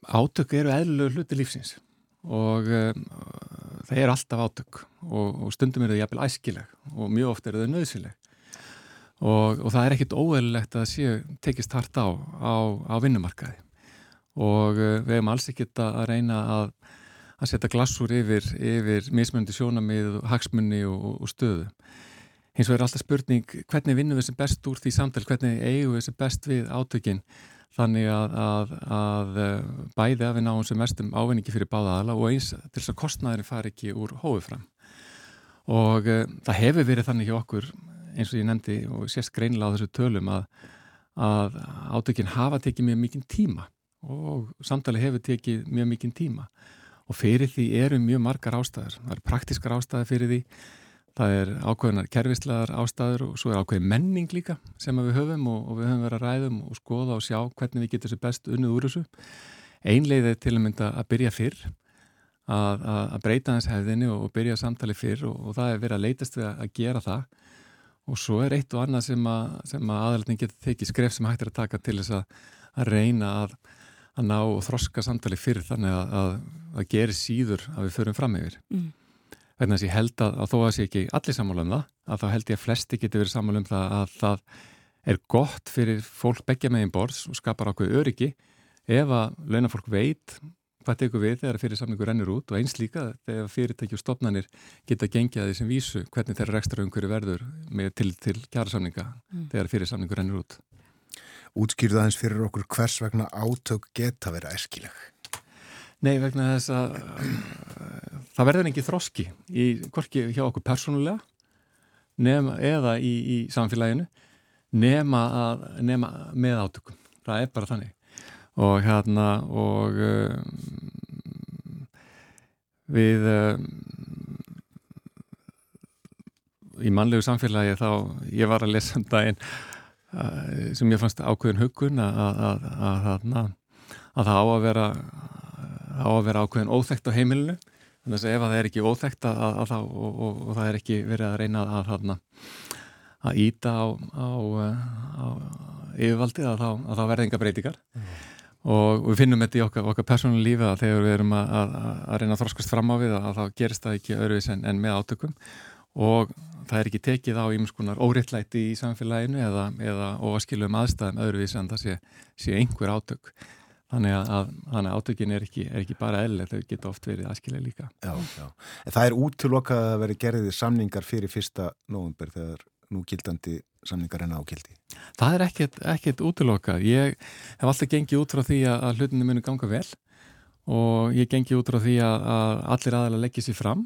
átök eru eðlulegu hluti lífsins og um, það er alltaf átök og, og stundum eru það jæfnvel æskileg og mjög oft eru það nöðsileg og, og það er ekkit óeðlilegt að séu tekist hart á á, á vinnumarkaði. Og uh, við hefum alls ekkit að reyna að, að setja glassur yfir, yfir mismundi sjónamið, hagsmunni og, og stöðu. Hins vegar er alltaf spurning hvernig vinnum við sem best úr því samtal, hvernig eigum við sem best við átökinn þannig að, að, að eh, bæði að við náum sem mestum ávinningi fyrir báða aðla og eins til þess að kostnæðin fari ekki úr hóðu fram. Og uh, það hefur verið þannig hjá okkur eins og ég nefndi og sést greinilega á þessu tölum að, að átökinn hafa tekið mjög mikinn tíma og samtali hefur tekið mjög mikinn tíma. Og fyrir því eru mjög margar ástæður, það eru praktískar ástæður fyrir því Það er ákveðinar kerfislegar ástæður og svo er ákveðin menning líka sem við höfum og, og við höfum verið að ræðum og skoða og sjá hvernig við getum þessu best unnið úr þessu. Einleið er til að mynda að byrja fyrr, að, að, að breyta hans hefðinni og, og byrja samtali fyrr og, og það er verið að leytast við að, að gera það og svo er eitt og annað sem að, að aðaldin getur tekið skref sem hægt er að taka til þess að reyna að ná og þroska samtali fyrr þannig að gera síður að við förum fram yfir. Mm vegna þess að ég held að, að þó að það sé ekki allir sammála um það, að þá held ég að flesti geti verið sammála um það að það er gott fyrir fólk begja megin borðs og skapar ákveð öryggi ef að launafólk veit hvað tekur við þegar fyrirsamningur rennur út og eins líka þegar fyrirtæki og stopnarnir geta gengið að því sem vísu hvernig þeirra ekstra umhverju verður með til, til kjærasamninga mm. þegar fyrirsamningur rennur út. Útskýrðaðins fyrir okkur hvers vegna átök geta verið æskileg? Nei, vegna þess að það verður ekki þroski í hvorki hjá okkur persónulega nema, eða í, í samfélaginu nema, að, nema með átökum. Það er bara þannig. Og hérna og um, við um, í mannlegu samfélagi þá ég var að lesa um daginn uh, sem ég fannst ákveðin hugun að, að, að það á að vera á að vera ákveðin óþægt á heimilinu. Þannig að ef það er ekki óþægt að þá og, og, og það er ekki verið að reyna að að íta á, á, á yfirvaldi að þá, verði enga breytingar. Mm. og við finnum þetta í okkar, okkar persónulega lífi að þegar við erum að, að, að reyna að þróskast fram á við að þá gerist það ekki öðruvis en, en með átökum. Og það er ekki tekið á ímskunar óriðtlæti í samfélaginu eða, eða óaskilum aðstæðum öðruvís en það sé, sé einhver átök þannig að, að átökin er ekki, er ekki bara eðl þau geta oft verið aðskilega líka. Já, já. Það er útlokkað að veri gerðið samningar fyrir fyrsta nógumber þegar nú gildandi samningar en ágildi Það er ekkert, ekkert útlokkað ég hef alltaf gengið út frá því að hlutinu munu ganga vel og ég gengi út frá því að, að allir aðalega leggja sér fram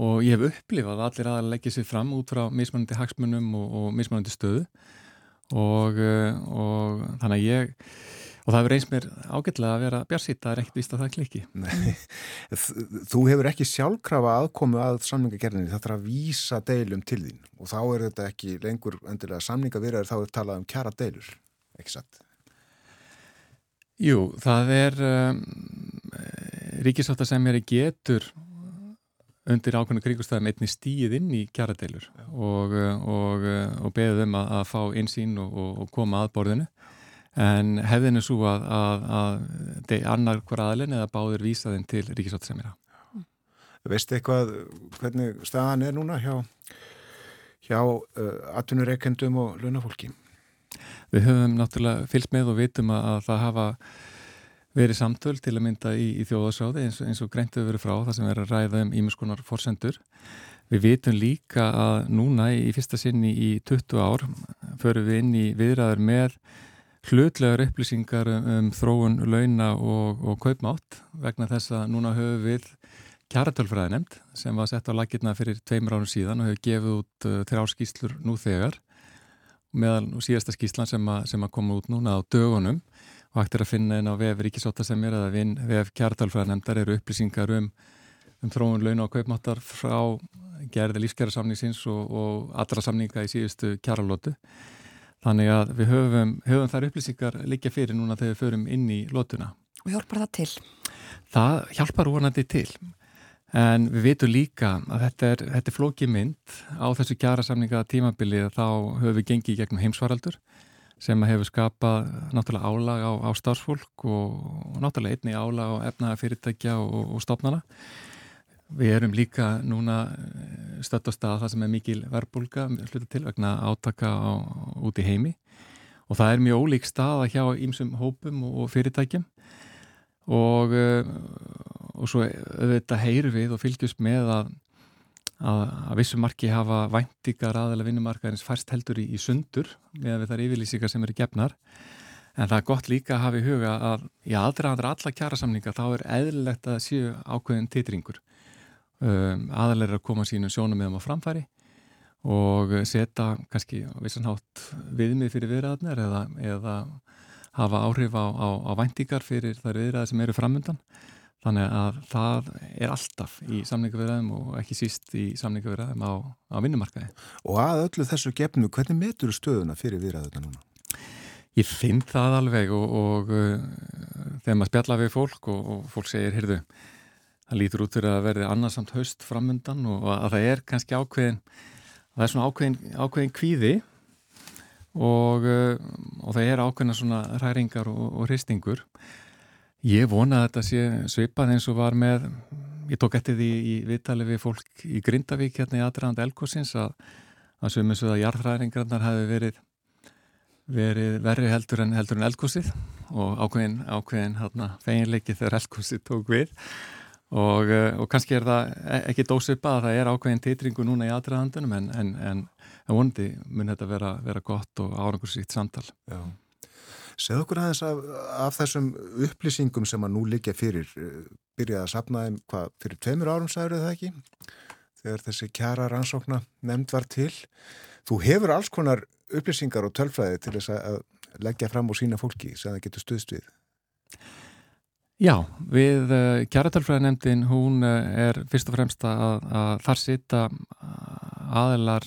og ég hef upplifað að allir aðalega leggja sér fram út frá mismunandi hagsmunum og, og mismunandi stöðu. Og, eh, og þannig að ég og það hefur eins mér ágætlega að vera björnsýtt það er ekkert vist að það klikki Nei. Þú hefur ekki sjálfkrafa aðkomu að samningagerðinni, það þarf að vísa deilum til þín og þá er þetta ekki lengur endilega samningavirðar þá er talað um kjara deilur, ekki satt? Jú, það er um, ríkisátt að sem er getur undir ákveðinu kringustæðum einni stíð inn í kjaradeilur og, og, og beðið um að, að fá einsýn og, og koma að borðinu en hefðinu svo að, að, að annar hver aðlun eða báður vísaðinn til ríkisáttisemira Veistu eitthvað hvernig staðan er núna hjá, hjá uh, atvinnureikendum og lunafólki? Við höfum náttúrulega fylgst með og vitum að, að það hafa verið samtöl til að mynda í, í þjóðasáði eins, eins og greintuð verið frá það sem er að ræða um ímjöskunar forsendur. Við vitum líka að núna í fyrsta sinni í 20 ár förum við inn í viðræður með hlutlegar upplýsingar um, um þróun launa og, og kaupmátt. Vegna þess að núna höfum við kjaratölfræði nefnd sem var sett á lakirna fyrir tveimur árum síðan og hefur gefið út uh, þrjá skýslur nú þegar. Meðal síðasta skýslan sem að, sem að koma út núna á dögunum. Og hægt er að finna inn á vef Ríkisóta sem er eða vef kjartalfræðanemndar eru upplýsingar um, um þróun launa og kaupmáttar frá gerði lífskjara samningsins og, og allra samninga í síðustu kjaralótu. Þannig að við höfum, höfum þær upplýsingar líka fyrir núna þegar við förum inn í lótuna. Og hjálpar það til? Það hjálpar vonandi til. En við veitum líka að þetta er, þetta er flóki mynd á þessu kjara samninga tímabilið þá höfum við gengið gegnum heimsvaraldur sem hefur skapað náttúrulega álag á, á starfsfólk og, og náttúrulega einni álag á efnaða fyrirtækja og, og stopnana. Við erum líka núna eh, stött á stað það sem er mikil verbulga hluta til vegna átaka á, út í heimi. Og það er mjög ólík staða hjá ýmsum hópum og, fyrirtækjum. Og, eh, og svo auðvitað heyru við og fylgjast með að að, að vissum marki hafa væntingar aðalega vinnumarkaðins færst heldur í, í sundur með þar yfirlýsingar sem eru gefnar. En það er gott líka að hafa í huga að í aðdraðandra alla kjærasamninga þá er eðlilegt að séu ákveðin titringur um, aðalega er að koma sínum sjónum á framfæri og setja kannski vissanhátt viðmið fyrir viðræðarnir eða, eða hafa áhrif á, á, á væntingar fyrir þar viðræðar sem eru framöndan Þannig að það er alltaf í samningavirðaðum og ekki síst í samningavirðaðum á, á vinnumarkaði. Og að öllu þessu gefnu, hvernig metur stöðuna fyrir viðræðuna núna? Ég finn það alveg og, og uh, þegar maður spjalla við fólk og, og fólk segir, heyrðu, það lítur út fyrir að verði annarsamt haust framundan og að það er kannski ákveðin, það er svona ákveðin, ákveðin kvíði og, uh, og það er ákveðina svona ræringar og hristingur. Ég vona að þetta sé svipað eins og var með, ég tók eftir því í viðtali við fólk í Grindavík hérna í aðræðand Elkosins að að eins og að jarðræðingarnar hafi verið, verið verri heldur en, heldur en Elkosið og ákveðin, ákveðin hérna, feginleiki þegar Elkosið tók við og, eh, og kannski er það e, ekki dósipað að það er ákveðin titringu núna í aðræðandunum en, en, en vonandi mun þetta vera, vera gott og árangursíkt samtal. Já. Segð okkur aðeins af, af þessum upplýsingum sem að nú líka fyrir byrjaði að sapna þeim hvað fyrir tveimur árum sagður það ekki þegar þessi kjara rannsókna nefnd var til. Þú hefur alls konar upplýsingar og tölfræði til þess að leggja fram og sína fólki sem það getur stuðst við. Já, við uh, eh, kjæratölfræðanemdin hún uh, er fyrst og fremst að, að þar sita aðelar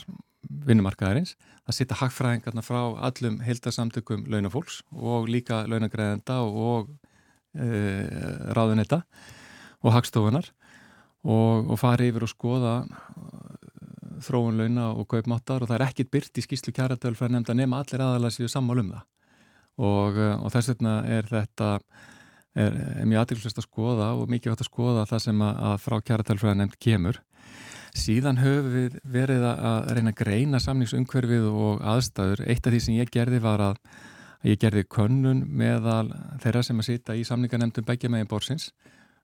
vinnumarkaðarins, það sita hagfræðingarna frá allum heildarsamtökum launafólks og líka launagreðenda og uh, ráðunetta og hagstofunar og, og fari yfir og skoða þróun launa og kaupmáttar og það er ekkit byrt í skýslu kjæratölfræðanemda nema allir aðalar séu sammál um það. Og, og þess vegna er þetta er, er mjög aðtilsvægt að skoða og mikið vært að skoða það sem að, að frá kjæratalfræða nefnd kemur. Síðan höfum við verið að reyna að greina samningsumhverfið og aðstæður. Eitt af því sem ég gerði var að ég gerði könnun meðal þeirra sem að sita í samningarnemndum begja megin bórsins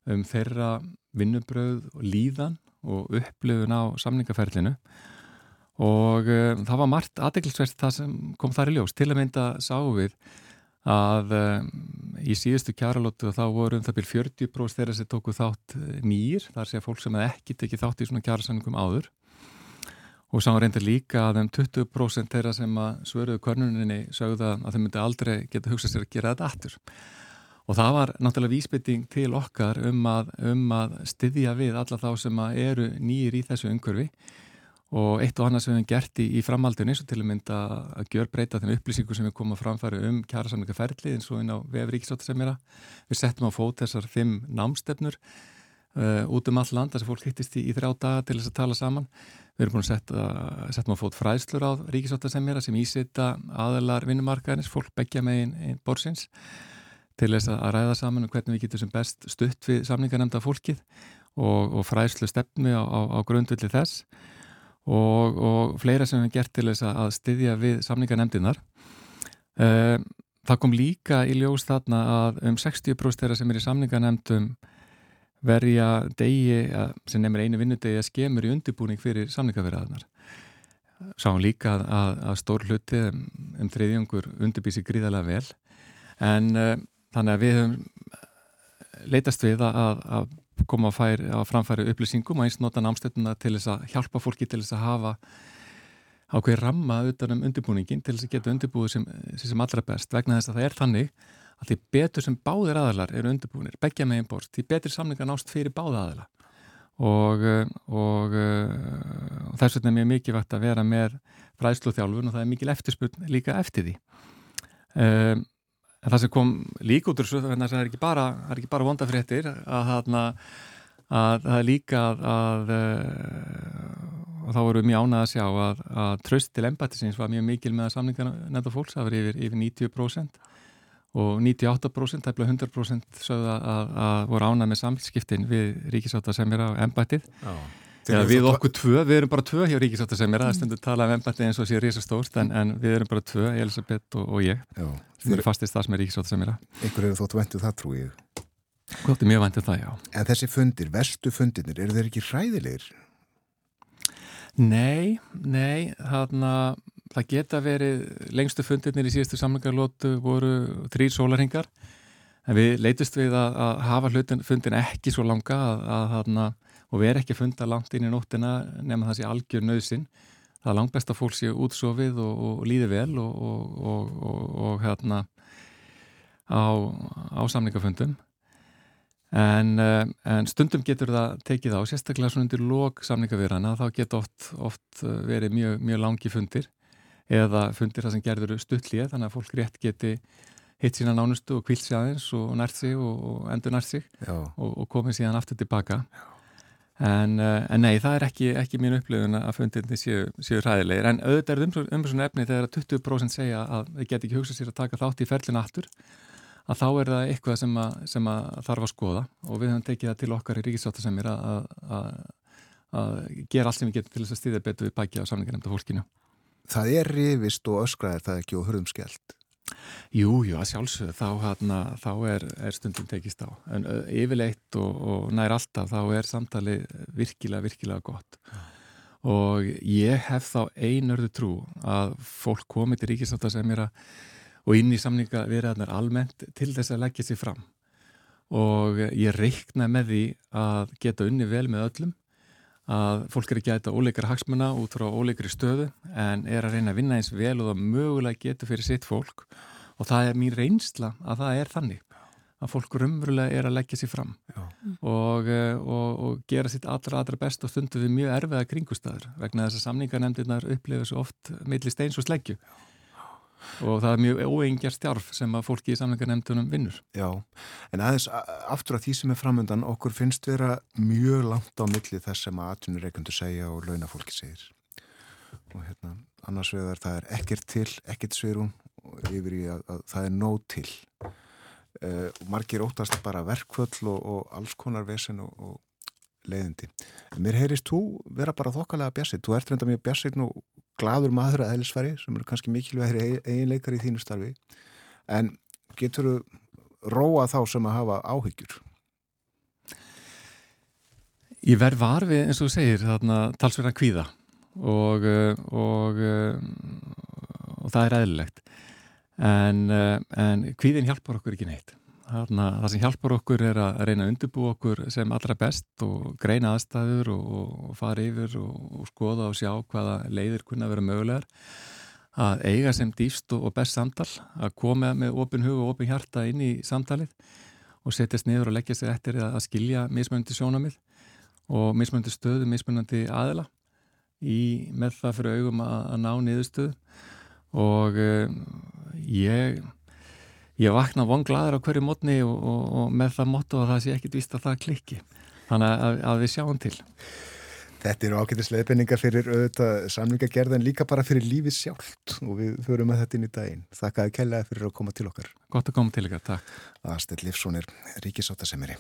um þeirra vinnubröð og líðan og upplöfun á samningaferlinu og um, það var margt aðeinsvært það sem kom þar í ljós. Til að mynda sáum við að um, í síðustu kjaralótu þá voru um það byrj 40% þeirra sem tóku þátt eh, nýjir, þar sé að fólk sem ekki tekið þátt í svona kjarasanningum áður. Og sá reyndir líka að um 20% þeirra sem svöruðu körnuninni sögða að þeim myndi aldrei geta hugsað sér að gera þetta aftur. Og það var náttúrulega vísbytting til okkar um að, um að styðja við alla þá sem eru nýjir í þessu umhverfi og eitt og annað sem við hefum gert í, í framhaldinu eins og til að mynda að gjör breyta þennu upplýsingu sem við komum að framfæra um kjærasamlingaferli eins og inn á er að við settum á fót þessar fimm námstefnur uh, út um all land þess að fólk hittist í, í þrjá daga til þess að tala saman. Við erum búin að setja settum á fót fræðslur á ríkisóttar sem ísita aðelar vinnumarkaðinins fólk begja ein borsins til þess að ræða saman um hvernig við getum sem best stutt við samlingarnemnda fólkið og, og fræðslu stefnu á, á, á grundvilli þess og, og fleira sem við gert til þess að styðja við samningarnemdinar. Eh, það kom líka í ljós þarna að um 60% þeirra sem er í samningarnemdum verja degi sem nefnir einu vinnudegi að skemur í undirbúning fyrir samningarverðaðnar. Sáum líka að, að, stór hluti um, um þriðjöngur undirbýsi gríðarlega vel en uh, þannig að við höfum leitast við að, að koma að, að framfæri upplýsingum og eins nota námstölduna til þess að hjálpa fólki til þess að hafa ákveði ramma utan um undirbúningin til þess að geta undirbúið sem, sem allra best. Vegna þess að það er þannig að því betur sem báðir aðalar eru undirbúinir, begja megin bort, því betur samlingar nást fyrir báða aðala og, og, og þess vegna er mjög mikið vægt að vera með fræðslu þjálfun og það er mikil eftirspurn líka eftir því. Um, En það sem kom líka út úr þessu, það er ekki bara, bara vondafréttir, að, að, að það er líka að, að eh, þá voru við mjög ánað að sjá að tröst til embatisins var mjög mikil með að samlingarna nefnda fólks, það var yfir, yfir 90% og 98%, það er bleið 100% sögða að voru ánað með samskiptin við ríkisáta sem er á embatið. Já. Já, við okkur tvö, við erum bara tvö hjá Ríkisáttar sem er aðstundu að tala um ennbætti eins og sé risastórt en, en við erum bara tvö, Elisabeth og, og ég já, sem eru fastist það sem er Ríkisáttar sem er að Ykkur eru þóttu venduð það trú ég. Er mjög venduð það, já. En þessi fundir, verstu fundirnir, eru þeir ekki hræðilegir? Nei, nei þarna, það geta verið lengstu fundirnir í síðustu samlingarlótu voru þrýr sólarhingar en við leytist við að, að hafa hlutin, fundin ekki svo langa að, að, að og erum ekki að funda langt inn í nóttina nema það sé algjör nöðsin það er langt best að fólk sé útsofið og, og líði vel og, og, og hérna á, á samlingafundum en, eh, en stundum getur það tekið á sérstaklega svona undir lók samlingavirana þá getur oft, oft verið mjög, mjög langi fundir eða fundir það sem gerður stuttlið þannig að fólk rétt geti hitt sína nánustu og kvilt sig aðeins og nært sig og endur nært sig og komið síðan aftur tilbaka. Já En, eh, en nei, það er ekki, ekki mín upplifun að fundinni séu, séu ræðilegir. En auðvitað er um, um svona efni þegar 20% segja að þið get ekki hugsað sér að taka þátt í ferlinu aftur, að þá er það eitthvað sem að, sem að þarf að skoða og við höfum tekið það til okkar í Ríkisváttasemir að gera allt sem við getum til þess að stýða betur við bækja á samlingarnemnda fólkinu. Það er rivist og öskraðir það ekki og hörðum skellt? Jú, jú, að sjálfsögðu, þá, hérna, þá er, er stundum tekist á. En uh, yfirleitt og, og nær alltaf þá er samtali virkilega, virkilega gott. Og ég hef þá einörðu trú að fólk komið til ríkisáttar sem er að, og inn í samninga viðræðnar almennt til þess að leggja sér fram. Og ég reikna með því að geta unni vel með öllum að fólk er ekki að þetta óleikar hagsmuna út frá óleikari stöðu en er að reyna að vinna eins vel og það mögulega getur fyrir sitt fólk. Og það er mín reynsla að það er þannig að fólk rumrulega er að leggja sér fram og, eh, og, og gera sitt allra, allra best og stundu við mjög erfiða kringustæður vegna þess að samningarnemndirnar upplifa svo oft milli steins og sleggju og það er mjög óengjar stjárf sem að fólki í samlingarnemndunum vinnur. Já, en aðeins aftur af því sem er framöndan, okkur finnst vera mjög langt á milli þess sem að atvinnureikundu segja og launafólki segir. Og hérna, annars vegar það er ekkert til, ekkert svirun og yfir í að, að það er nóg til. Uh, margir óttast bara verkvöll og, og alls konar vesen og, og leiðindi. Mér heyrist þú vera bara þokkalega bjassið. Þú ert reynda mjög bjassið nú gladur maður að eðlisfæri sem eru kannski mikilvægir eiginleikar í þínu starfi. En getur þú róa þá sem að hafa áhyggjur? Ég verð var við eins og þú segir þarna talsverðan kvíða. Og, eh, og, eh, og það er eðlilegt. En, eh, en kvíðin hjálpar okkur ekki neitt Þarna, það sem hjálpar okkur er að reyna að undirbú okkur sem allra best og greina aðstæður og, og fara yfir og, og skoða og sjá hvaða leiðir kunna vera mögulegar. Að eiga sem dýfst og best samtal að koma með opin hug og opin hjarta inn í samtalið og setjast niður og leggja sig eftir að skilja mismunandi sjónamið og mismunandi stöðu, mismunandi aðila í með það fyrir augum að, að ná niðurstöðu. Og uh, ég ég vakna vonglaður á hverju mótni og, og, og með það móttu að það sé ekkit vist að það klikki. Þannig að, að við sjáum til. Þetta eru ákveðis leifbenningar fyrir auðvitað samlingagerðan líka bara fyrir lífið sjálft. Og við förum að þetta inn í daginn. Þakkaði kellaði fyrir að koma til okkar. Gott að koma til ykkar, takk. Aðstætt Livsson er ríkisáttasemiri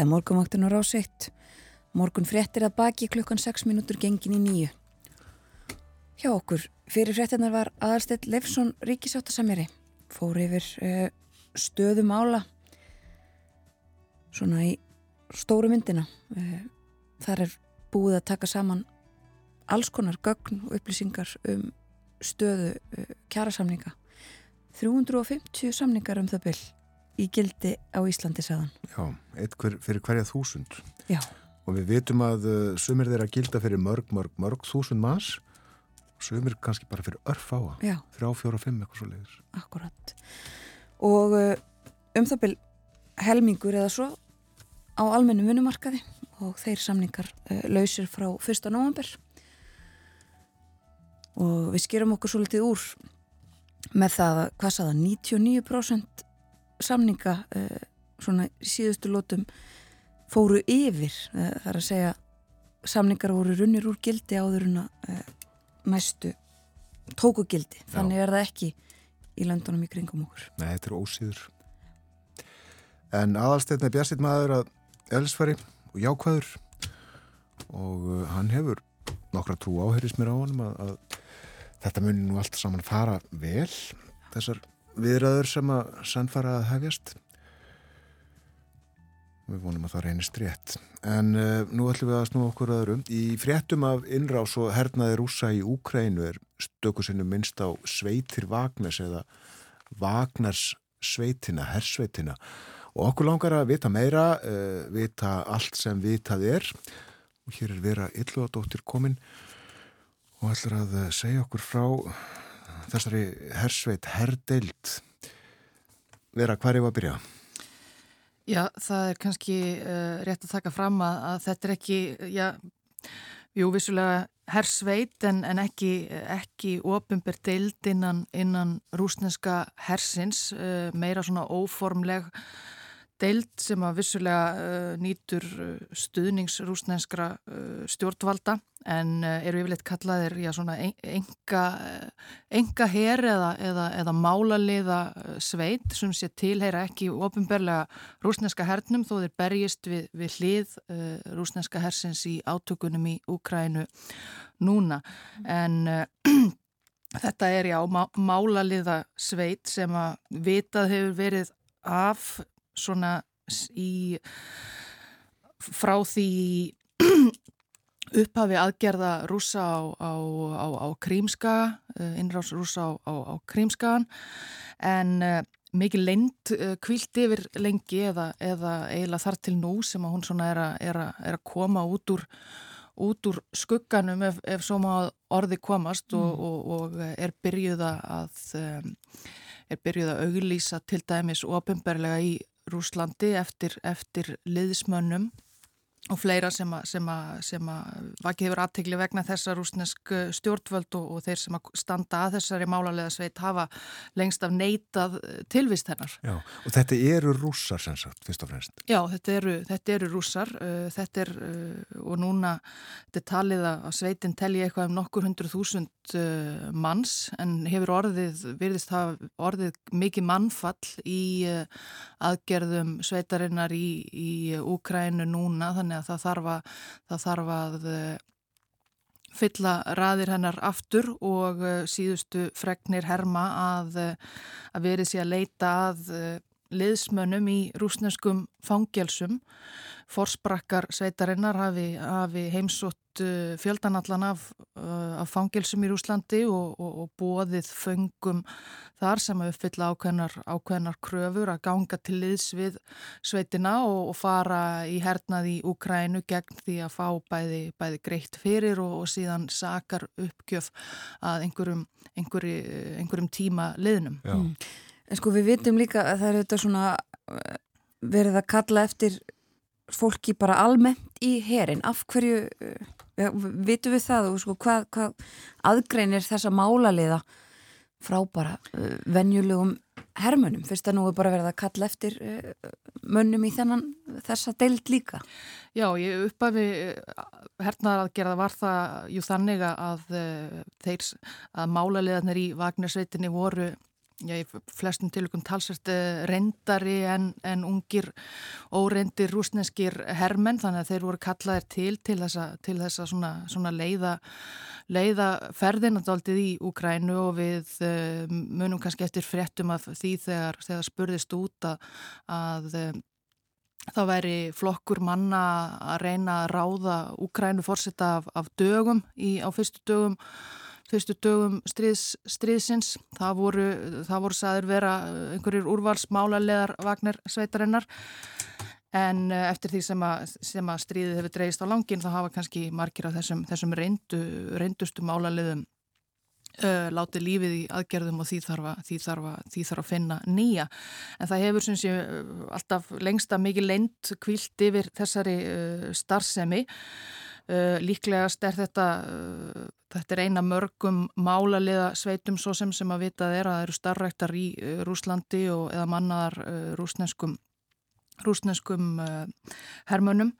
Þetta er morgunvaktun á rásiðt. Morgun fréttir að baki klukkan 6 minútur gengin í nýju. Hjá okkur, fyrir fréttinar var aðalstill Leifsson ríkisáttasamjari. Fór yfir uh, stöðum ála svona í stóru myndina. Uh, þar er búið að taka saman alls konar gögn og upplýsingar um stöðu uh, kjærasamninga. 350 samningar um það byll í gildi á Íslandi saðan. Já, eitt hver, fyrir hverja þúsund. Já. Og við vitum að uh, sumir þeirra gilda fyrir mörg, mörg, mörg þúsund mass, sumir kannski bara fyrir örf á Já. þrjá, fjóra, fimm eitthvað svo leiðis. Akkurat. Og uh, um það byrj helmingur eða svo á almennu vinnumarkaði og þeir samningar uh, lausir frá 1. november og við skerum okkur svo litið úr með það að hvað saða 99% samninga uh, svona síðustu lótum fóru yfir uh, þar að segja samningar voru runnir úr gildi áður en að næstu tóku gildi, þannig er það ekki í löndunum í kringum okkur. Nei, þetta er ósýður. En aðalstegn er björnsitt maður að elsfari og jákvæður og hann hefur nokkra trú áheris mér á hann að, að þetta munir nú allt saman fara vel þessar viðræður sem að sannfara að hefjast. Við vonum að það reynist rétt. En uh, nú ætlum við að snú okkur öðrum í fréttum af innrás og hernaði rúsa í Úkrænu er stökusinu minnst á sveitir Vagnars eða Vagnars sveitina, hersveitina. Og okkur langar að vita meira uh, vita allt sem vitað er. Og hér er vera illuadóttir komin og ætlar að uh, segja okkur frá þessari hersveit herdeild. Vera var að byrja? Já, það er kannski uh, rétt að taka fram að, að þetta er ekki, já, jú, vissulega hersveit en, en ekki, ekki ofinbér deild innan, innan rúsneska hersins, uh, meira svona óformleg deild sem að vissulega uh, nýtur stuðningsrúsnenskra stjórnvalda en eru yfirleitt kallaðir já, svona enga, enga her eða, eða, eða málaliða sveit. Sem sé tilheyra ekki ofinberlega rúsneska hernum þó þeir berjist við, við hlið rúsneska hersins í átökunum í Úkrænu núna. En þetta er já má, málaliða sveit sem að vitað hefur verið af svona í frá því upphafi aðgerða rúsa á, á, á, á Krímska, innrás rúsa á Krímskagan en uh, mikið uh, kvilt yfir lengi eða, eða eiginlega þar til nú sem að hún svona er að, er að, er að koma út úr, út úr skugganum ef, ef svo má orði komast og, mm. og, og er byrjuð að er byrjuð að auglýsa til dæmis ofinberlega í Rúslandi eftir, eftir liðismönnum og fleira sem að, vakið hefur aðtegli vegna þessa rúsnesk stjórnvöld og, og þeir sem að standa að þessari málarlega sveit hafa lengst af neitað tilvist hennar. Já, og þetta eru rússar sem sagt, fyrst og fremst. Já, þetta eru, þetta eru rússar, uh, þetta er, uh, og núna þetta er talið að sveitin telji eitthvað um nokkur hundru þúsund uh, manns en hefur orðið, virðist hafa orðið mikið mannfall í aðgerðum sveitarinnar í, í Úkrænu núna, þannig að það þarf að, það þarf að fylla raðir hennar aftur og síðustu fregnir herma að, að verið sér að leita að liðsmönnum í rúsneskum fangjálsum. Forsprakkar sveitarinnar hafi, hafi heimsótt fjöldanallan af, af fangjálsum í Rúslandi og, og, og bóðið föngum þar sem að uppfylla ákveðnar, ákveðnar kröfur að ganga til liðs við sveitina og, og fara í hernað í Ukrænu gegn því að fá bæði, bæði greitt fyrir og síðan sakar uppgjöf að einhverjum, einhverjum, einhverjum tíma liðnum. Já. En sko við vitum líka að það er þetta svona eh, verið að kalla eftir fólki bara almennt í herin. Af hverju, uh, vitum við það og sko hvað, hvað aðgreinir þessa málaliða frá bara venjulegum hermönum? Fyrst að nú er bara verið að kalla eftir mönnum í þennan þessa deild líka. Já, ég uppafi hernaðar að gera það var það jú þannig að þeir að málaliðarnir í Vagnarsveitinni voru Já, í flestum tilökum talsvært reyndari en, en ungir óreindir rúsneskir hermenn þannig að þeir voru kallaðir til til þessa, til þessa svona, svona leiða, leiða ferðinandaldið í Úkrænu og við uh, munum kannski eftir fréttum af því þegar, þegar spurðist út að, að uh, þá væri flokkur manna að reyna að ráða Úkrænu fórsetta af, af dögum í, á fyrstu dögum fyrstu dögum stríðs, stríðsins. Það voru, það voru saður vera einhverjir úrvalsmálalegar Vagner sveitarinnar en eh, eftir því sem að, sem að stríðið hefur dreist á langin þá hafa kannski margir af þessum, þessum reyndu, reyndustu málaleðum Uh, látið lífið í aðgerðum og því þarf að, því þarf að, því þarf að finna nýja. En það hefur sé, uh, alltaf lengsta mikið leint kvilt yfir þessari uh, starfsemi. Líklegast er þetta, þetta er eina mörgum málaliða sveitum svo sem sem að vitað er að það eru starfræktar í Rúslandi og eða mannaðar rúsneskum, rúsneskum hermönum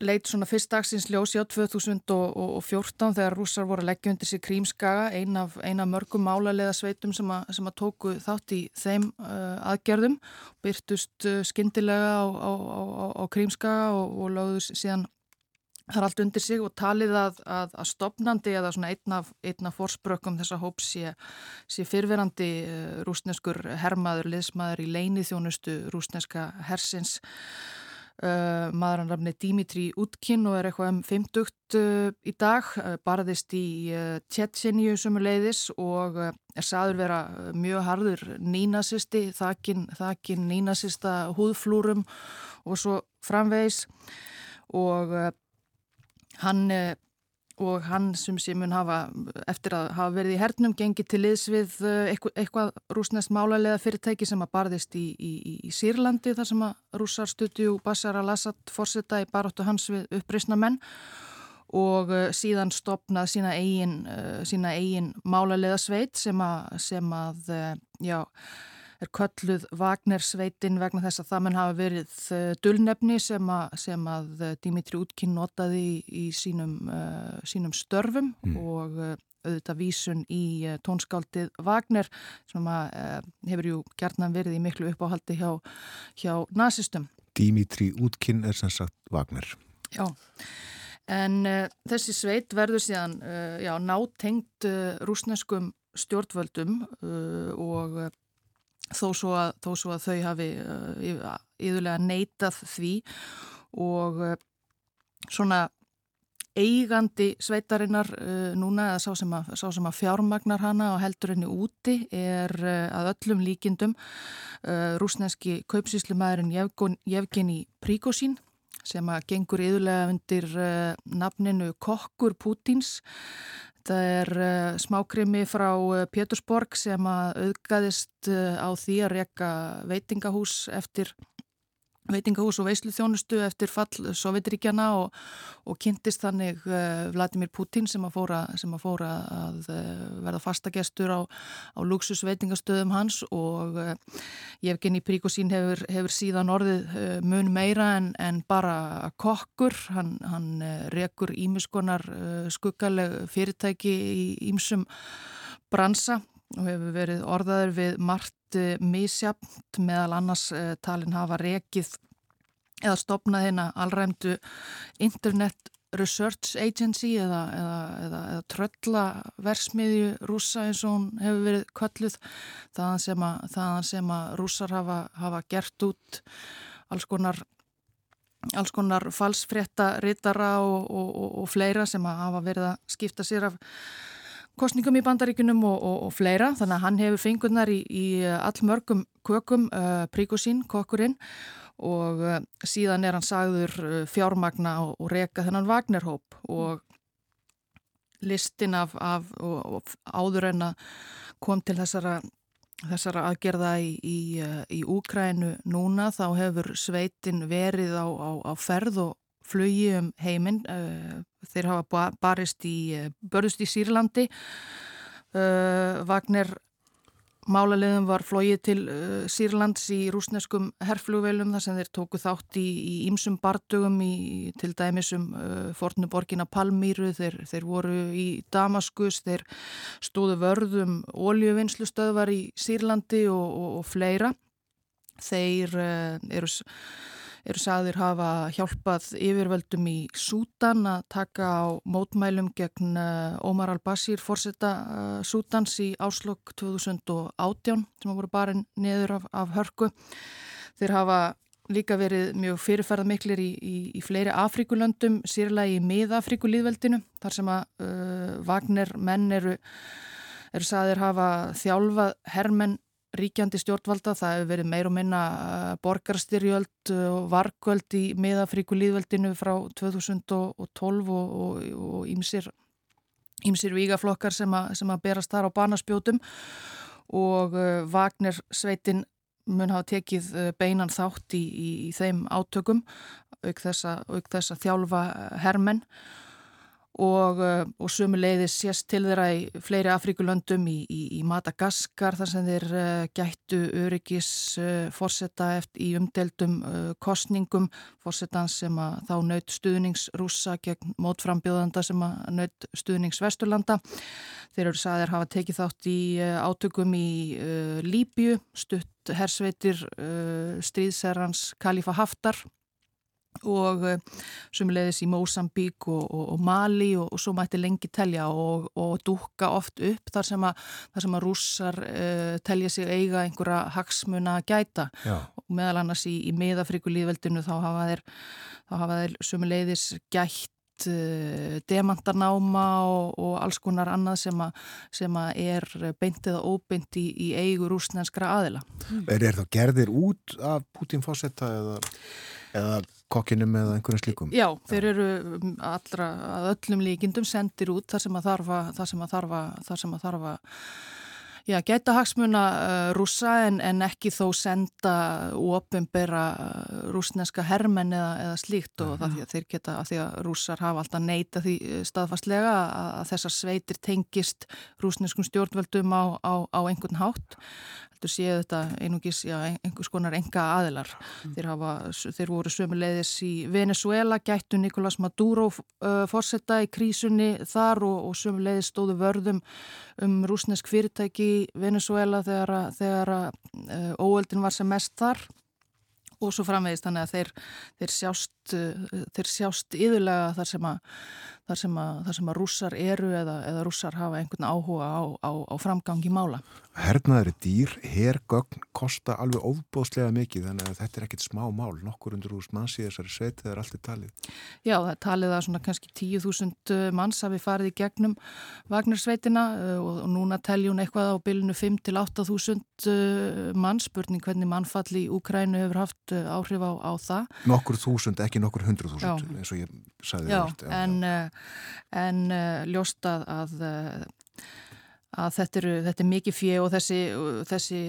leit svona fyrst dagsins ljósi á 2014 þegar rússar voru að leggja undir sig Krímskaga, eina af, ein af mörgum málarlega sveitum sem, a, sem að tóku þátt í þeim uh, aðgerðum, byrtust uh, skindilega á, á, á, Krímskaga og, og lögðu síðan þar allt undir sig og talið að, að, að stopnandi eða svona einna, einna fórsprökkum þessa hóps sé, sé fyrverandi uh, rúsneskur hermaður, liðsmaður í leinið rúsneska hersins. Uh, maður hann rafni Dimitri Utkin og er eitthvað um 50 uh, í dag, uh, barðist í Tjetjeníu sumuleiðis og er saður vera mjög harður nínasisti, þakin, þakin nínasista húðflúrum og svo framvegs og hann og hann sem sé mun hafa eftir að hafa verið í hernum gengið til liðs við eh, eitthvað, rúsnest málarlega fyrirtæki sem að barðist í, í, í Sýrlandi þar sem að rússar stutju Bashar al-Assad fórseta í baróttu hans við uppreysna menn og uh, síðan stopnað sína eigin, eigin málarlega sveit sem að, sem að já er kölluð Vagnersveitin vegna þess að það mun hafa verið uh, dullnefni sem, sem að uh, Dimitri Útkinn notaði í, í sínum, uh, sínum störfum mm. og uh, auðvitað vísun í tónskáldið Vagner sem að, uh, hefur jú gertnan verið í miklu uppáhaldi hjá, hjá nazistum. Dimitri Útkinn er sem sagt Vagner. Já. En uh, þessi sveit verður síðan uh, já, nátengt rúsneskum stjórnvöldum og þó svo að, þó svo að þau hafi yfirlega uh, neitað því og uh, svona eigandi sveitarinnar uh, núna eða sá sem, að, sá sem að fjármagnar hana og heldur henni úti er uh, að öllum líkindum uh, rúsneski kaupsíslumæðurinn Jevgeni Príkosín sem að gengur yðurlega undir uh, nafninu Kokkur Pútins Það er uh, smákrimi frá uh, Pétursborg sem að auðgaðist uh, á því að reyka veitingahús eftir veitingahús og veislu þjónustu eftir fall Sovjetríkjana og, og kynntist þannig uh, Vladimir Putin sem að fóra, sem að, fóra að uh, verða fastagestur á, á luxus veitingastöðum hans og Jevgeni Príkosín hefur, hefur síðan orðið mun meira en, en bara kokkur, hann, hann rekur ímiskonar skuggaleg fyrirtæki í ímsum bransa og hefur verið orðaður við margt misjafnt meðal annars talin hafa rekið eða stopnað hérna allræmdu Internet Research Agency eða, eða, eða, eða tröllaversmiðju rúsa eins og hún hefur verið kölluð. Þaðan sem að, þaðan sem að rúsar hafa, hafa gert út alls konar alls konar falsfrétta rittara og, og, og, og fleira sem hafa verið að skipta sér af kostningum í bandaríkunum og, og, og fleira. Þannig að hann hefur fengurnar í, í allmörgum kökum uh, príkusín, kokkurinn. Og uh, síðan er hann sagður fjármagna og, og reka þennan Vagnerhóp og listin af, af áður en að kom til þessara, þessara aðgerða í, í, í Úkrænu núna þá hefur sveitin verið á, á, á ferð og flugi um heiminn. Uh, þeir hafa barist í, uh, börðust í Sýrlandi. Uh, Vagner málaliðum var flóið til Sýrlands í rúsneskum herflugveilum þar sem þeir tóku þátt í ímsum bardugum í til dæmisum fornuborgina Palmýru, þeir, þeir voru í Damaskus, þeir stóðu vörðum óljuvinnslustöðvar í Sýrlandi og, og, og fleira. Þeir eru eru sagðir hafa hjálpað yfirvöldum í Sútan að taka á mótmælum gegn Ómar eh, al-Bashir fórsetta uh, Sútans í áslokk 2018 sem voru bara neður af, af hörku. Þeir hafa líka verið mjög fyrirferðamiklir í, í, í fleiri Afrikulöndum, sérlega í miðafrikulíðveldinu þar sem að uh, Vagner menn eru, eru sagðir hafa þjálfað hermenn ríkjandi stjórnvalda, það hefur verið meir og minna uh, borgarstyrjöld og varkvöld í miðafríku líðveldinu frá 2012 og ímsir vígaflokkar sem, sem að berast þar á banaspjótum. Og Vagner sveitin mun hafa tekið beinan þátt í, í, í þeim átökum auk þess að þjálfa hermenn og, eh, og sömu leiðis sést til þeirra í fleiri Afríkulöndum í, í, í Madagaskar þar sem þeir uh, gættu öryggis uh, fórseta eftir í umdeldum kostningum fórsetan sem að þá naut stuðningsrúsa gegn mótframbjóðanda sem að naut stuðningsvesturlanda þeir eru saðir hafa tekið þátt í átökum í Líbju stutt hersveitir stríðserrans Khalifa Haftar og uh, sumulegis í Mósambík og, og, og Mali og, og svo mætti lengi telja og dúka oft upp þar sem að, þar sem að rússar uh, telja sig eiga einhverja hagsmuna að gæta og meðal annars í, í miðafrikulíðveldinu þá hafa þeir, þeir sumulegis gætt uh, demantarnáma og alls konar annað sem, a, sem að er beint eða óbeint í, í eigu rúsnenskra aðila. Er, er það gerðir út af Putin fósetta eða, eða kokkinum eða einhverjum slíkum? Já, þeir eru um, allra, að öllum líkindum sendir út þar sem að þarfa, þar sem að þarfa, þar sem að þarfa Já, geta hagsmuna uh, rúsa en, en ekki þó senda ofinbera uh, rúsneska hermenn eða, eða slíkt og það því að þeir geta að því að rúsar hafa alltaf neyta því uh, staðfastlega að, að þessar sveitir tengist rúsneskum stjórnvöldum á, á, á einhvern hátt heldur séu þetta einungis já, einhvers konar enga aðilar. Mm. Þeir, hafa, þeir voru sömulegðis í Venezuela, gættu Nicolás Maduro uh, fórsetta í krísunni þar og, og sömulegðis stóðu vörðum um rúsnesk fyrirtæki í Venezuela þegar, þegar uh, óöldin var sem mest þar og svo framvegist þannig að þeir, þeir sjást, uh, sjást yðurlega þar sem að þar sem að, þar sem að rússar eru eða, eða rússar hafa einhvern áhuga á, á, á framgangi mála. Hernaðari dýr, hergögn, kosta alveg óbóðslega mikið þannig að þetta er ekkit smá mál, nokkur undur úr manns í þessari sveit þegar allt er talið. Já, það er talið að svona kannski 10.000 uh, manns hafi farið í gegnum Vagnarsveitina uh, og, og núna teljum eitthvað á bylunu 5-8.000 uh, manns, spurning hvernig mannfall í Úkrænu hefur haft áhrif á, á það. Nokkur þúsund, ekki nokkur hundru þúsund eins og ég sagði það. Já, en en uh, ljóst að, að, uh, að þetta, eru, þetta er mikið fjö og þessi, þessi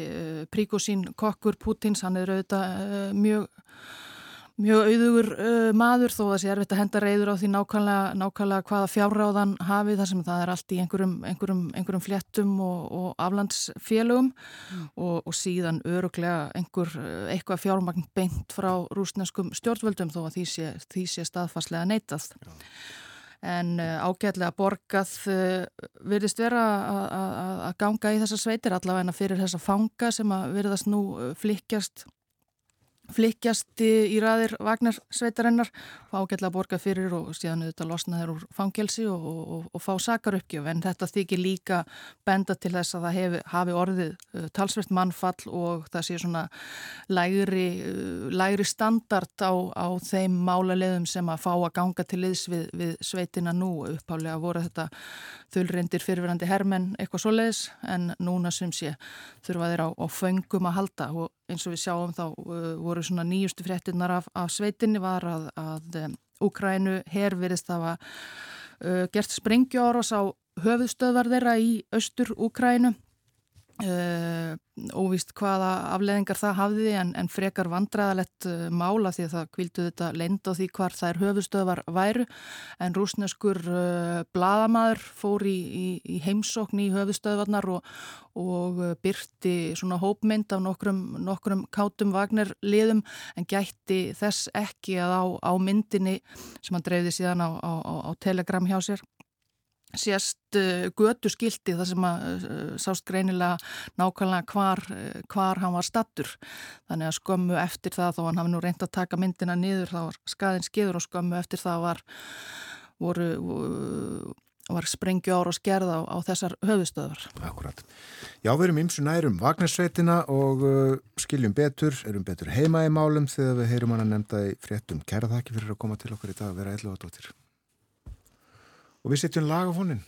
príkosín kokkur Pútins, hann er auðvitað mjög mjög auðugur uh, maður þó að það sé erfitt að henda reyður á því nákvæmlega, nákvæmlega hvaða fjárráðan hafi þar sem það er allt í einhverjum, einhverjum, einhverjum fléttum og, og aflandsfélögum mm. og, og síðan öruglega einhver, eitthvað fjármagn beint frá rúsneskum stjórnvöldum þó að því sé, því sé staðfarslega neitað. Já en eh, ágætlega borgað eh, virðist vera að ganga í þessar sveitir allavega fyrir þessa fanga sem að virðast nú eh, flikjast í ræðir Vagnar sveitarinnar og ágætlega borga fyrir og síðan auðvitað losna þeir úr fangelsi og, og, og fá sakar uppgjöf en þetta þykir líka benda til þess að það hefi, hafi orðið uh, talsveit mannfall og það sé svona lægri, uh, lægri standard á, á þeim málaleðum sem að fá að ganga til liðs við, við sveitina nú. Uppálega voru þetta þulrindir fyrirverandi hermenn eitthvað svo leiðis en núna sem sé þurfa þeir á, á föngum að halda og eins og við sjáum þá uh, voru svona nýjustu fréttinnar af, af sveitinni var að, að um, Úkrænu herfirist það var uh, gert sprengjóros á höfuðstöðvar þeirra í austur Úkrænu Uh, óvíst hvaða afleðingar það hafði en, en frekar vandraðalett uh, mála því að það kvildu þetta lend á því hvar er höfustöðvar væru. En rúsneskur uh, bladamæður fór í, í, í heimsókn í höfustöðvarnar og, og byrti svona hópmynd af nokkrum, nokkrum kátum Vagner liðum en gætti þess ekki að á, á myndinni sem hann dreifði síðan á, á, á telegram hjá sér sérst uh, götu skildi þar sem að uh, sást greinilega nákvæmlega hvar, uh, hvar hann var stattur þannig að skömmu eftir það þó hann hafi nú reynd að taka myndina niður þá var skaðin skiður og skömmu eftir það var voru var sprengju ára og skerð á, á þessar höfustöðar. Akkurat. Já, við erum ymsu nærum Vagnarsveitina og skiljum betur, erum betur heima í málum þegar við heyrum hann að nefnda í fréttum. Kæra þakki fyrir að koma til okkur í dag að vera eitthvað dóttir og við setjum lag á fónin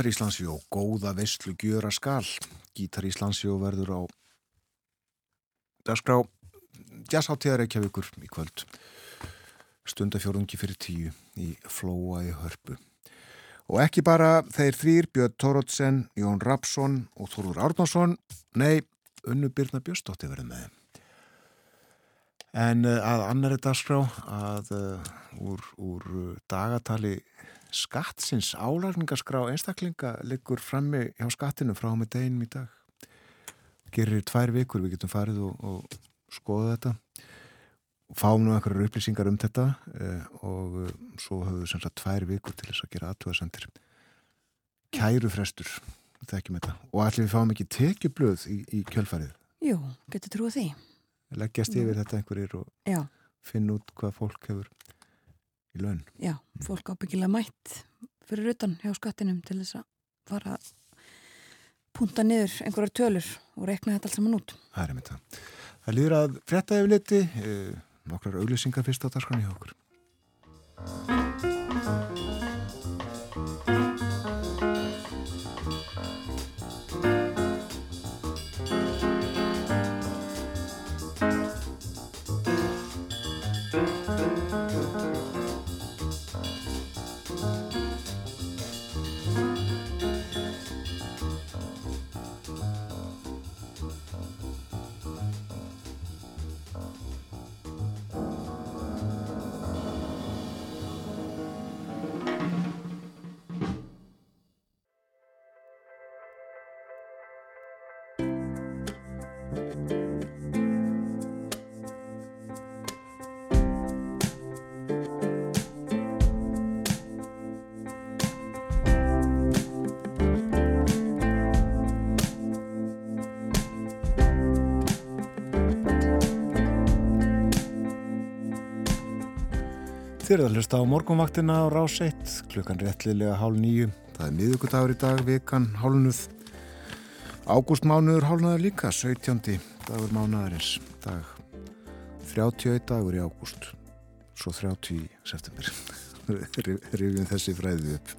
Gítar Íslandsjó, góða veistlu gjöra skal. Gítar Íslandsjó verður á dagskrá jazzháttíðar Reykjavíkur í kvöld. Stundafjörðungi fyrir tíu í Flóa í Hörpu. Og ekki bara þeir þrýr, Björn Tórótsen, Jón Rapsson og Þorður Árnarsson, nei, Unnu Birna Björnstótti verður með þeim. En uh, að annari dagskrá að uh, úr, úr dagatali skattsins álagningaskrá einstaklinga liggur frammi hjá skattinu frá með deginum í dag. Gerir tvær vikur, við getum farið og, og skoða þetta. Fáum nú einhverjar upplýsingar um þetta eh, og uh, svo höfum við sem sagt tvær vikur til þess að gera aðtúasendir. Kæru frestur. Og allir við fáum ekki tekjublöð í, í kjölfarið. Jú, getur trúið því. Leggjast yfir þetta einhverjir og Já. finna út hvað fólk hefur í laun. Já, fólk ábyggilega mætt fyrir utan hjá skattinum til þess að fara að punta niður einhverjar tölur og rekna þetta allt saman út. Það er með það. Það líður að frétta yfir liti, eh, nokkrar auglýsingar fyrst á dagskrani hjá okkur. Þið eruð að hlusta á morgunvaktina á rás 1, klukkan réttlilega hálf nýju. Það er miðugudagur í dag, vikan hálnuð. Ágústmánuður hálnaður líka, 17. dagur mánuðarins, dag 31 dagur í ágúst, svo 30 í september. Rifjum þessi fræðið upp.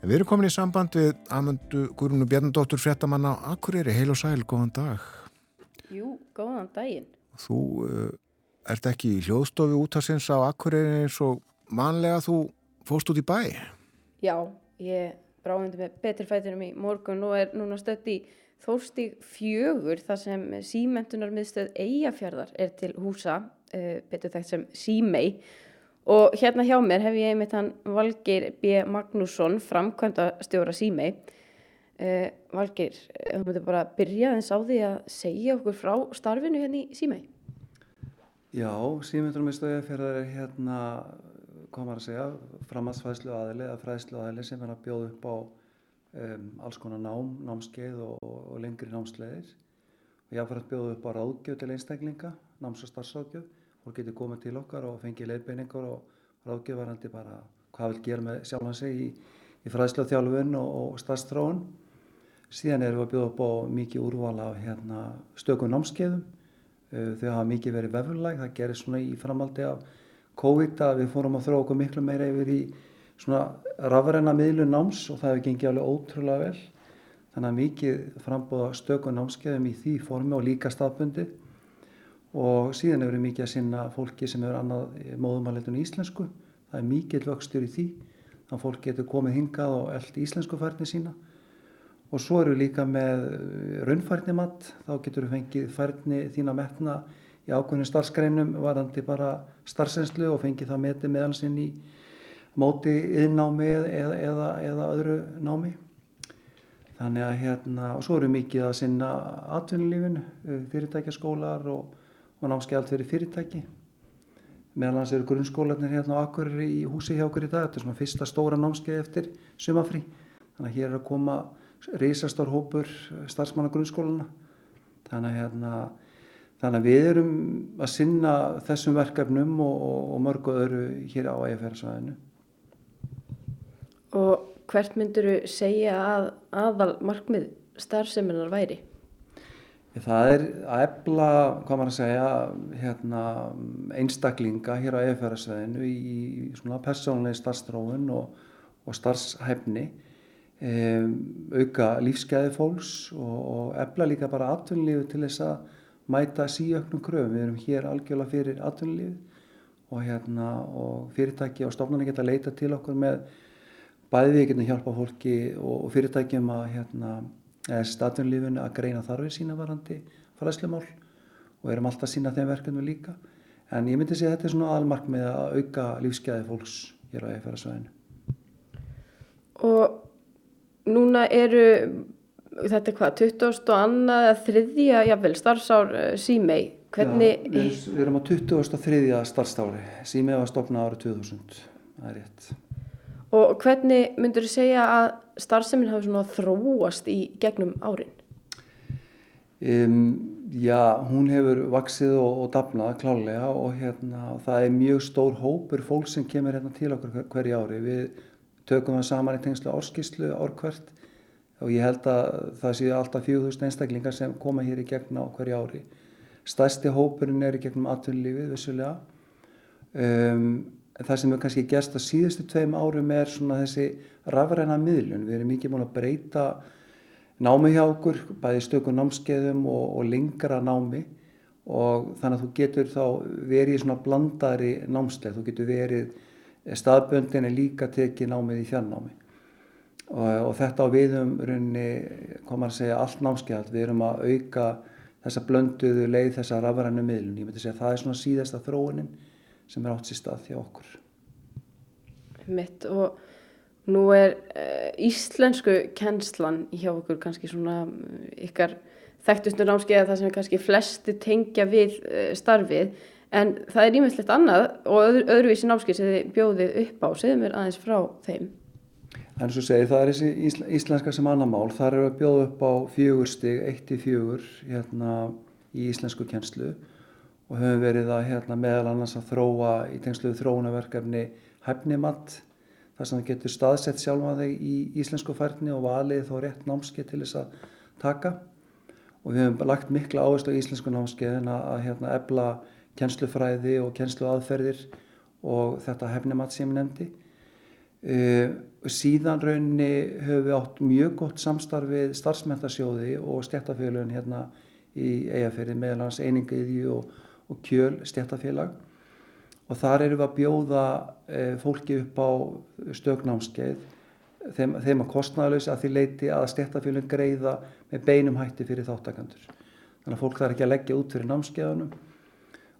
En við erum komin í samband við Amundu Guðrunu Bjarnadóttur fréttamanna á Akureyri, heil og sæl, góðan dag. Jú, góðan daginn. Þú uh, ert ekki í hljóðstofi útarsins á Akureyri eins og manlega þú fóst út í bæ. Já, ég bráðindi með betri fætinum í morgun og er núna stött í Þórstík fjögur þar sem símentunar miðstöð Eyjafjörðar er til húsa, uh, betur þekkt sem Símei. Og hérna hjá mér hef ég einmitt hann Valgeir B. Magnússon, framkvæmda stjóra Símei. Uh, Valgeir, þú myndir bara byrja þess á því að segja okkur frá starfinu hérna í Símei. Já, stöðjafjörðar er hérna, hvað maður að segja, framhaldsfæðslu aðili eða fræðslu aðili sem er að bjóða upp á um, alls konar nám, námskeið og, og lengri námsleiðir. Og ég har farið að bjóða upp á ráðgjöf til einstaklinga, náms- og starfsráðgjöf. Fólk getur komið til okkar og fengið leiðbeiningar og ráðgjöf varandi bara hvað vil gera með sjálfan sig í, í fræðslu þjálfun og, og starfstráun. Síðan erum við að bjóða upp á mikið úrval af hérna, stökum námskeiðum þau hafa mikið verið vefurlæg, það gerir svona í framaldi af COVID að við fórum að þróa okkur miklu meira yfir í svona rafræna miðlu náms og það hefur gengið alveg ótrúlega vel. Þannig að mikið frambóða stökun námskeiðum í því formi og líka staðbundi og síðan hefur við mikið að sinna fólki sem hefur annað móðumæleitun í íslensku. Það er mikið vöxtur í því, þannig að fólk getur komið hingað og eld íslensku færni sína og svo eru líka með raunfærnimatt, þá getur við fengið færni þína metna í ákveðinu starfsgreinum varandi bara starfsenslu og fengið það metið meðalsinn í móti yðnámi eða, eða, eða öðru námi. Þannig að hérna, og svo eru mikið að sinna atvinnulífin, fyrirtækjaskólar og, og námskeið allt fyrir fyrirtæki. Meðal hans eru grunnskólanir hérna á Akureyri í húsi hjá okkur í dag, þetta er svona fyrsta stóra námskeið eftir sumafrí. Þannig að hér er að koma risastór hópur starfsmanna grunnskóluna þannig að, hérna, þannig að við erum að sinna þessum verkefnum og, og, og mörgu öðru hér á ægifærarsvæðinu Og hvert myndur þú segja að aðal markmið starfseminar væri? Það er að ebla, hvað maður að segja, hérna, einstaklinga hér á ægifærarsvæðinu í svona persónlega starfstróun og, og starfshæfni auka lífsgæði fólks og, og efla líka bara atvinnulífi til þess að mæta síöknum kröfum. Við erum hér algjörlega fyrir atvinnulífi og, hérna, og fyrirtæki og stofnarnir geta leita til okkur með bæði við getum hjálpa fólki og, og fyrirtækjum að hérna, statunlífun að greina þarfir sína varandi fræðslumál og erum alltaf sína þeim verkefnum líka. En ég myndi segja að þetta er svona almark með að auka lífsgæði fólks hér á eifærarsvæðinu. Og núna eru, þetta er hvað, 20. og annað eða þriðja, jável, starfsár uh, símei. Hvernig... Já, við, við erum á 20. og þriðja starfstári. Símei var stopnað árið 2000, það er rétt. Og hvernig myndur þú segja að starfseminn hafi svona þróast í gegnum árin? Um, já, hún hefur vaksið og, og dafnað klálega og hérna, það er mjög stór hópur fólk sem kemur hérna til okkur hverju ári. Við tökum það saman í tengslu árskíslu árkvært og ég held að það séu alltaf 4000 einstaklingar sem koma hér í gegn á hverju ári. Stærsti hópurinn er í gegnum atvinnulífið vissulega. Um, það sem er kannski gerst að síðustu tveim árum er svona þessi rafræna miðlun. Við erum mikið múin að breyta námi hjá okkur, bæði stökum námskeiðum og, og lengra námi og þannig að þú getur þá verið svona blandari námsleið, þú getur verið staðböndin er líka tekið námið í fjarnámi. Og, og þetta á viðum runni, komar að segja, allt námskeið, við erum að auka þessa blönduðu leið, þessa rafrænu miðlun, ég myndi segja að það er svona síðasta þróunin sem er átt sér stað hjá okkur. Mitt og Nú er uh, íslensku kennslan hjá okkur kannski svona eh, ykkar þekktustur námskeið það sem er kannski flesti tengja við uh, starfið en það er ímyndslegt annað og öðru, öðruvísi námskeið sem þið bjóðið upp á, segðu mér aðeins frá þeim. En svo segir það er þessi ísl íslenska sem annar mál, þar eru að bjóða upp á fjögur stig, eitt í fjögur hérna í íslensku kennslu og höfum verið að hérna, meðal annars að þróa í tengsluðu þróunaverkefni hæfnimatt þar sem það getur staðsett sjálfa þig í íslensku færni og valið þá rétt námskeið til þess að taka. Og við hefum lagt mikla áherslu á íslensku námskeiðin að, að hérna, ebla kjenslufræði og kjensluaðferðir og þetta hefnimat sem ég nefndi. Uh, síðan rauninni höfum við átt mjög gott samstarfið starfsmentarsjóði og stjættafélagin hérna í eigafeyri meðal hans einingiðju og, og kjöl stjættafélag og þar erum við að bjóða e, fólki upp á stöknámskeið þeim, þeim að kostnæðalösi að því leiti að stjættafélun greiða með beinum hætti fyrir þáttakandur. Þannig að fólk þarf ekki að leggja út fyrir námskeiðanum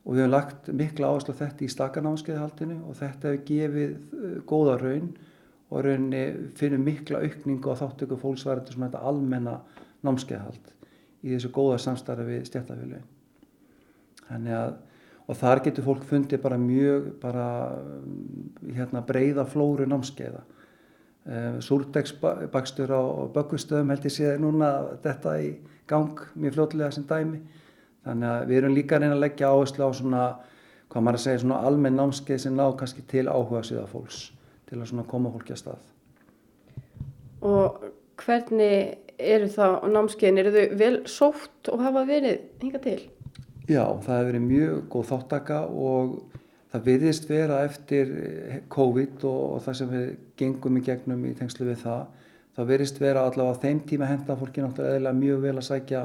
og við hefum lagt mikla áherslu þetta í stakanámskeiðhaldinu og þetta hefur gefið uh, góða raun og rauninni finnum mikla aukningu á þáttöku fólksværi sem þetta almenna námskeiðhald í þessu góða samstarfi við stjættafélun. Þannig að og þar getur fólk fundið bara mjög bara, hérna, breyða flóru námskeiða. Uh, Súrdegsbakstur á bögustöðum held ég sé núna þetta í gang mjög fljóðlega sem dæmi. Þannig að við erum líka að reyna að leggja áherslu á svona, hvað maður að segja, svona almenn námskeið sem ná kannski til áhuga síðan fólks til að svona koma fólki að stað. Og hvernig eru það námskeiðin? Eru þau vel sótt og hafa verið hinga til? Já, það hefur verið mjög góð þáttaka og það virðist vera eftir COVID og, og það sem við gengum í gegnum í tengslu við það. Það virðist vera allavega á þeim tíma henda fólki náttúrulega mjög vel að sækja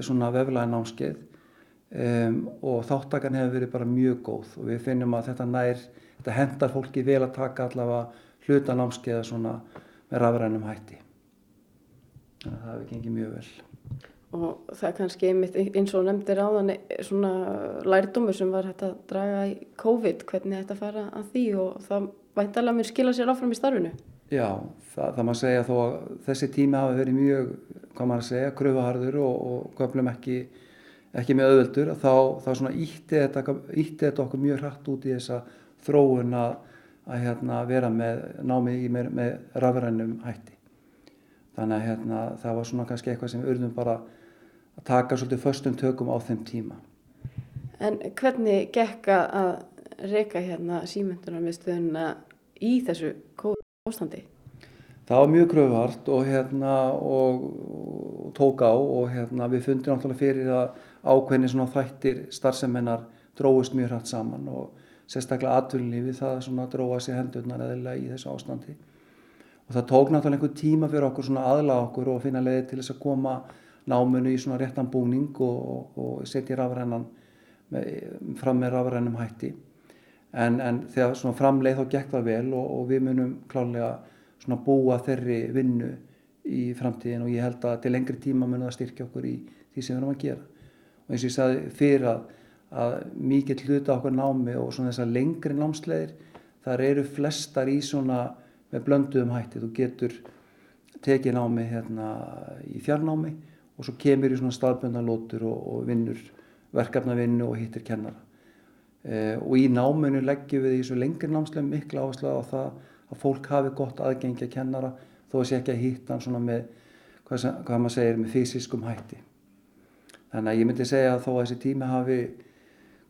svona veflæðin námskeið um, og þáttakan hefur verið bara mjög góð og við finnum að þetta nær, þetta hendar fólki vel að taka allavega hluta námskeiða svona með rafrænum hætti. Þannig að það hefur gengið mjög vel og það er kannski einmitt eins og nefndir áðan svona lærdómur sem var hægt að draga í COVID, hvernig þetta fara að því og það væntalega mér skila sér áfram í starfinu. Já, það, það maður segja þó að þessi tíma hafi verið mjög, hvað maður segja, kröfuharður og, og köflum ekki, ekki með auðvöldur, þá, þá svona ítti þetta, ítti þetta okkur mjög hrætt út í þessa þróun að, að hérna, vera með námið í með, með rafrænum hætti. Þannig að hérna, það var svona kannski eitthvað sem urðum bara að taka svolítið förstum tökum á þeim tíma. En hvernig gekka að reyka hérna símyndunar með stöðuna í þessu ástandi? Það var mjög kröfhart og, hérna, og, og tók á og hérna, við fundum náttúrulega fyrir að ákveðni svona þættir starfsemennar dróðust mjög hrætt saman og sérstaklega atvinnlífi það svona dróða sér hendurnar eðilega í þessu ástandi. Og það tók náttúrulega einhver tíma fyrir okkur svona aðla okkur og finna leiði til þess að koma náminu í svona réttan búning og, og, setja rafrænan fram með rafrænum hætti. En, en þegar svona framleið þá gekk það vel og við munum klálega svona búa þeirri vinnu í framtíðin og ég held að til lengri tíma munum það styrkja okkur í því sem við erum að gera. Og eins og ég sagði fyrir að, að mikið hluta okkur námi og svona þessar lengri námsleðir þar eru flestar í svona með blönduðum hætti, þú getur tekið námi hérna í fjarnámi og svo kemur í svona staðböndanlótur og, og vinnur verkefnavinnu og hittir kennara. E, og í náminu leggjum við í svo lengri námslegum mikla áherslu á það að fólk hafi gott aðgengi að kennara þó að sé ekki að hitta hann svona með hvað, sem, hvað maður segir með fysiskum hætti þannig að ég myndi segja að þó að þessi tími hafi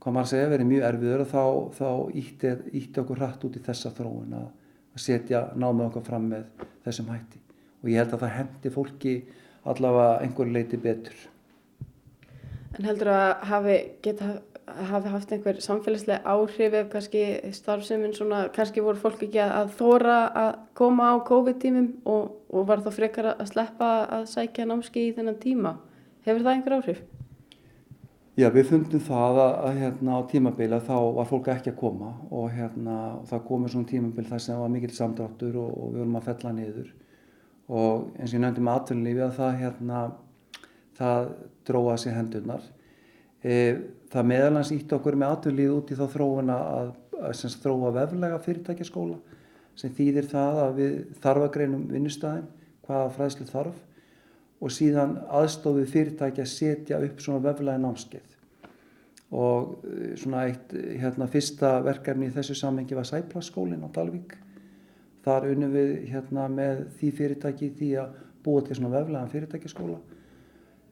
hvað maður segja verið mjög erfiður þá, þá ítti, ítti okkur hratt út í þessa þróun að, að setja námið okkur fram með þessum hætti og ég held að það hendi fólki allavega einhver leiti betur. En heldur að hafi, geta, hafi haft einhver samfélagslega áhrif ef kannski starfseminn svona, kannski voru fólk ekki að þóra að koma á COVID-tímum og, og var þá frekar að sleppa að sækja námski í þennan tíma. Hefur það einhver áhrif? Já, við fundum það að, að hérna á tímabila þá var fólk ekki að koma og hérna og það komið svona tímabil þar sem var mikil samdráttur og, og við vorum að fella niður og eins og ég nefndi með atvinnulífi að það hérna það dróða sér hendurnar e, það meðalans ítti okkur með atvinnulífi út í þá þróuna að, að sem þróa veflega fyrirtækjaskóla sem þýðir það að við þarfagreinum vinnustæðin hvaða fræðslu þarf og síðan aðstofið fyrirtæki að setja upp svona veflega námskeið. Og e, svona eitt hérna fyrsta verkefni í þessu samhengi var Sæplaskólinn á Dalvík. Þar unnum við hérna með því fyrirtæki því að búa til svona veflegan fyrirtækiskóla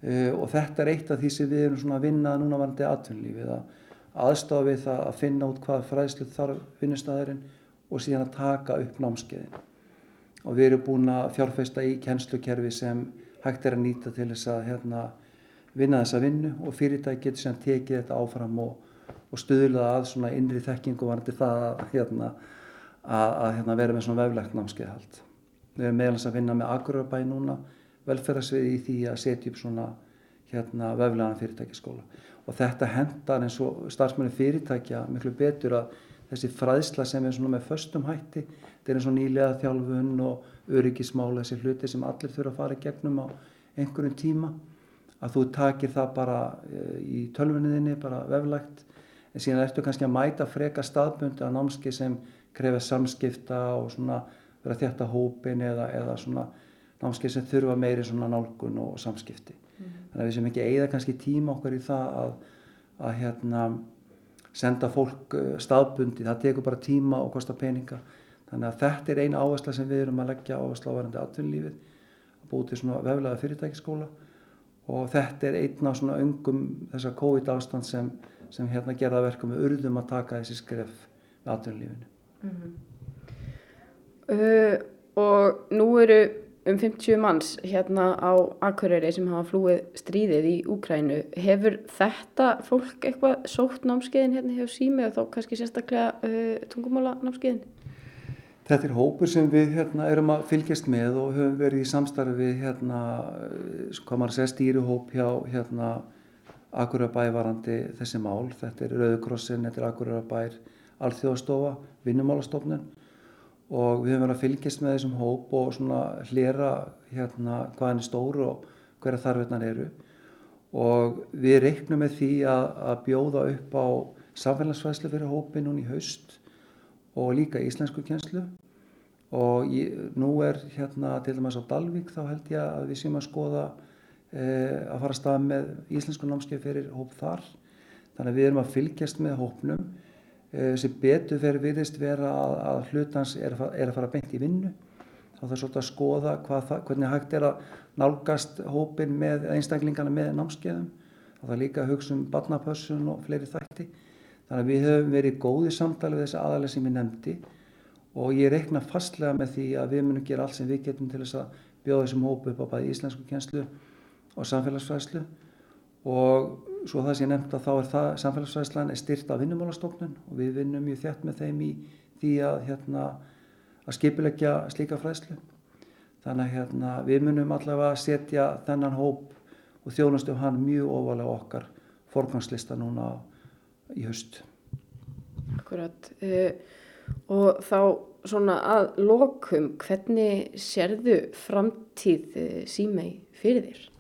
og þetta er eitt af því sem við erum svona að vinna núna varandi aðtunlífið að aðstofa við það að finna út hvað fræðslu þarf vinnustæðurinn og síðan að taka upp námskeiðin. Og við erum búin að fjárfesta í kennslukerfi sem hægt er að nýta til þess að hérna, vinna þessa vinnu og fyrirtæki getur sem tekið þetta áfram og, og stuðla að svona innri þekkingu varandi það að hérna, að, að hérna, vera með svona veflegt námskeiðhald. Við erum meðalans að vinna með Akurabæ núna, velferðarsviði í því að setja upp svona hérna, veflegan fyrirtækiskóla. Og þetta hendar eins og starfsmenni fyrirtækja miklu betur að þessi fræðsla sem er svona með föstum hætti, þetta er eins og nýlega þjálfun og öryggismála, þessi hluti sem allir þurfa að fara gegnum á einhverjum tíma, að þú takir það bara eh, í tölvunniðinni, bara veflegt, en síðan ertu kannski að mæta freka staðbundi að námski sem krefja samskipta og svona vera þjætta hópin eða, eða svona námskeið sem þurfa meiri svona nálgun og samskipti. Mm. Þannig að við sem ekki eigða kannski tíma okkar í það að, að hérna, senda fólk uh, staðbundi, það tekur bara tíma og kostar peninga. Þannig að þetta er eina áhersla sem við erum að leggja áhersla á varandi atvinnulífið, að búið til svona veflaða fyrirtækiskóla og þetta er einna svona öngum þessar COVID ástand sem, sem hérna gerða verkum við urðum að taka þessi skref með atvinnulífinu. Mm -hmm. uh, og nú eru um 50 manns hérna á Akureyri sem hafa flúið stríðið í Úkrænu. Hefur þetta fólk eitthvað sótt námskeiðin hérna hjá sími og þá kannski sérstaklega uh, tungumála námskeiðin? Þetta er hópur sem við hérna, erum að fylgjast með og höfum verið í samstarfi hérna, hvað maður segja stýrihóp hjá hérna, Akureyrbævarandi þessi mál. Þetta er Rauðkrossin, þetta er Akureyrbær alþjóðastofa, vinnumálastofnun og við höfum verið að fylgjast með þessum hóp og svona hlera hérna hvað hann er stóru og hverja þarfinnar eru. Og við reiknum með því að, að bjóða upp á samfélagsfæslu fyrir hópi núna í haust og líka íslensku kjenslu og ég, nú er hérna til dæmis á Dalvik þá held ég að við séum að skoða e, að fara að staða með íslensku námskeið fyrir hóp þar. Þannig að við erum að fylgjast með hópnum sem betur fyrir virðist vera að, að hlutans er, er að fara beint í vinnu. Þá þarf svolítið að skoða það, hvernig hægt er að nálgast hópin með einstaklingana með námskeiðum. Þá þarf líka að hugsa um barnapössun og fleiri þætti. Þannig að við höfum verið góði samtali við þessi aðalega sem ég nefndi. Og ég reikna fastlega með því að við munum gera allt sem við getum til þess að bjóða þessum hópu upp á bæði íslensku kjenslu og samfélagsfræslu og svo það sem ég nefndi að þá er það samfélagsfræðslan er styrt af vinnumálastofnun og við vinnum mjög þjætt með þeim í því að, hérna, að skipilegja slíka fræðslu þannig að hérna, við munum allavega að setja þennan hóp og þjónastum hann mjög ofalega okkar forgangslista núna í höst. Akkurat uh, og þá svona að lokum hvernig sérðu framtíð uh, símei fyrir þér?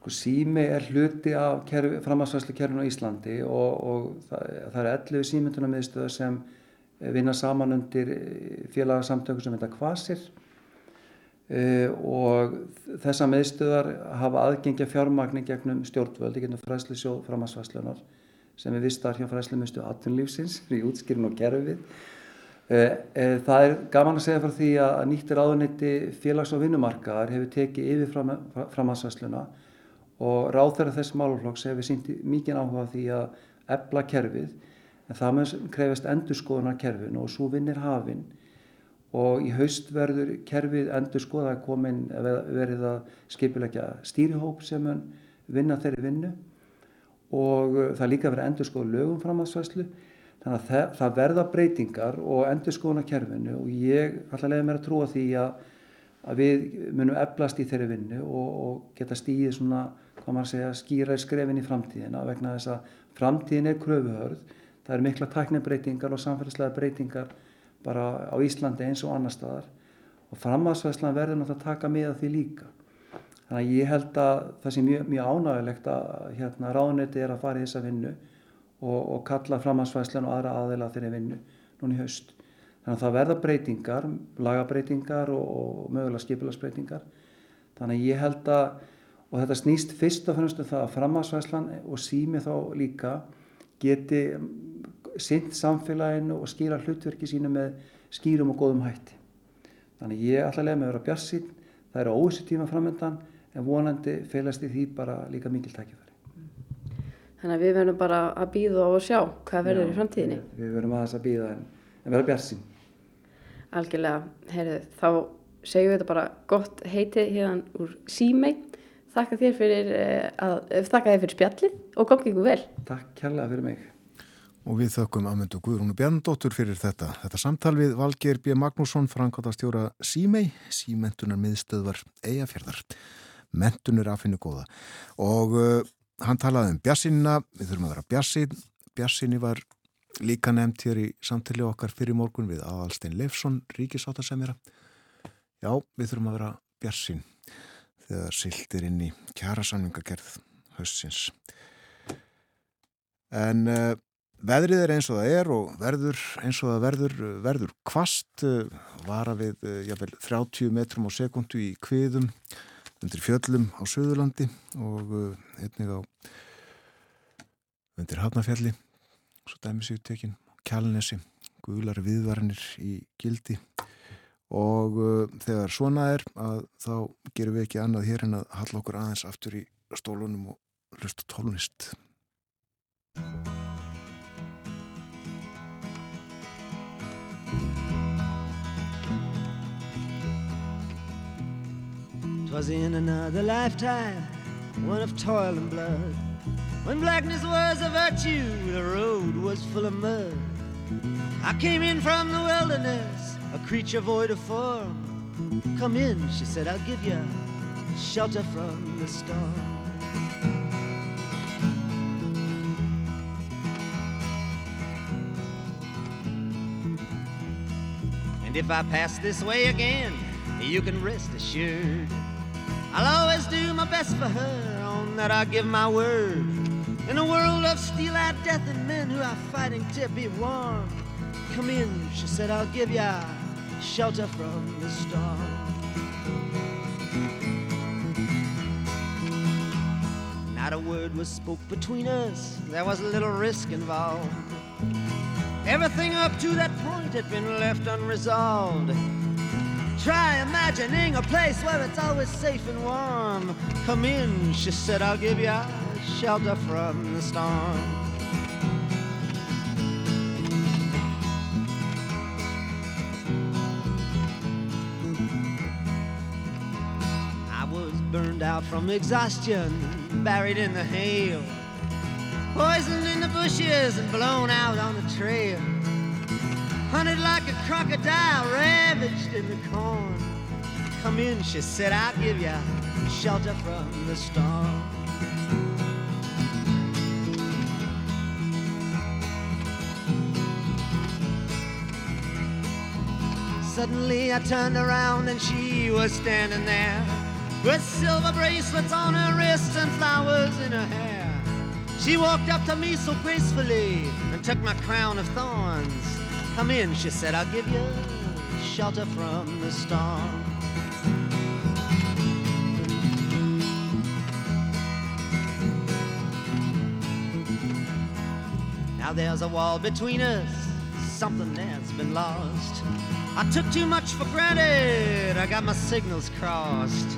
Sko símei er hluti af framhansvæslu kerfinu á Íslandi og, og það, það er 11 símyndunarmiðstöðar sem vinna saman undir félagsamtöku sem heita Kvasir Uh, og þessa meðstöðar hafa aðgengja fjármagnin gegnum stjórnvöld, gegnum fræslu sjóð framhansvæslunar sem er vistar hjá fræslu minnstu atvinnlífsins í útskýrin og gerfið. Það er gaman að segja frá því að nýttir áðuniti félags- og vinnumarkaðar hefur tekið yfir fram, framhansvæsluna og ráð þeirra þess máluflokks hefur sínt mikið áhuga því að ebla kerfið en það með krefist endurskoðunar kerfin og svo vinnir hafinn og í haust verður kerfið endur skoða að komin verið að skipilegja stýrihóp sem vinna þeirri vinnu. Og það líka verið endur skoða lögum framhansvæslu þannig að það, það verða breytingar og endur skoðuna kerfinu og ég ætla að leiða mér að trúa því að, að við munum eflast í þeirri vinnu og, og geta stíðið svona, hvað maður segja, skýra í skrefin í framtíðina vegna þess að framtíðin er kröfuhörð, það er mikla tæknibreitingar og samfélagslega breytingar bara á Íslandi eins og annar staðar og framhansvæslan verður náttúrulega að taka með því líka. Þannig að ég held að það sé mjög, mjög ánægilegt að hérna, ráðneti er að fara í þessa vinnu og, og kalla framhansvæslan og aðra aðeila þeirri vinnu núna í haust. Þannig að það verða breytingar, lagabreitingar og, og mögulega skipilagsbreytingar. Þannig að ég held að, og þetta snýst fyrst og fremst um það að framhansvæslan og sími þá líka geti sint samfélaginu og skýra hlutverki sínu með skýrum og góðum hætti. Þannig ég ætla að lega með að vera bjarsinn, það eru óvissi tíma framöndan en vonandi feilast í því bara líka mikil tækifæri. Þannig að við verðum bara að býða og sjá hvað verður í framtíðinni. Við verðum aðeins að býða en, en vera bjarsinn. Algjörlega, heyrðu, þá segjum við þetta bara gott heitið hérna úr símei. Þakka þér fyrir, eh, að, þakka þér fyrir spjallið og gangið ykkur vel. Takk kærlega fyrir mig og við þökkum Amundu Guðrúnu Bjarndóttur fyrir þetta. Þetta samtal við Valgeir B. Magnússon, framkvæmtastjóra Símei, Símentunar miðstöðvar Eyjafjörðar. Mentunur aðfinnu góða. Og uh, hann talaði um bjassinina, við þurfum að vera bjassin. Bjassinni var líka nefnt hér í samtali okkar fyrir morgun við Aðalstein Leifsson, ríkisáttasemjara. Já, við þurfum að vera bjassin þegar sildir inn í kjærasamlingagerð höstins. En uh, Veðrið er eins og það er og verður eins og það verður, verður kvast, eh, vara við eh, jáfnvel, 30 metrum á sekundu í kviðum undir fjöllum á Suðurlandi og einnig á undir Hafnafjalli, svo dæmis í tekin, Kjálnesi, guðlar viðvarinir í gildi og þegar svona er að þá gerum við ekki annað hér en að halla okkur aðeins aftur í stólunum og hlusta tólunist. Twas in another lifetime, one of toil and blood. When blackness was a virtue, the road was full of mud. I came in from the wilderness, a creature void of form. Come in, she said, I'll give you shelter from the storm. And if I pass this way again, you can rest assured I'll always do my best for her, on that I give my word. In a world of steel-eyed death and men who are fighting to be warm. Come in, she said, I'll give ya shelter from the storm. Not a word was spoke between us, there was a little risk involved. Everything up to that point had been left unresolved. Try imagining a place where it's always safe and warm. Come in, she said, I'll give you shelter from the storm. From exhaustion, buried in the hail, poisoned in the bushes and blown out on the trail hunted like a crocodile, ravaged in the corn. Come in, she said, I'll give you shelter from the storm. Suddenly I turned around and she was standing there with silver bracelets on her wrists and flowers in her hair. She walked up to me so gracefully and took my crown of thorns. Come in, she said, I'll give you shelter from the storm. Now there's a wall between us, something that's been lost. I took too much for granted, I got my signals crossed.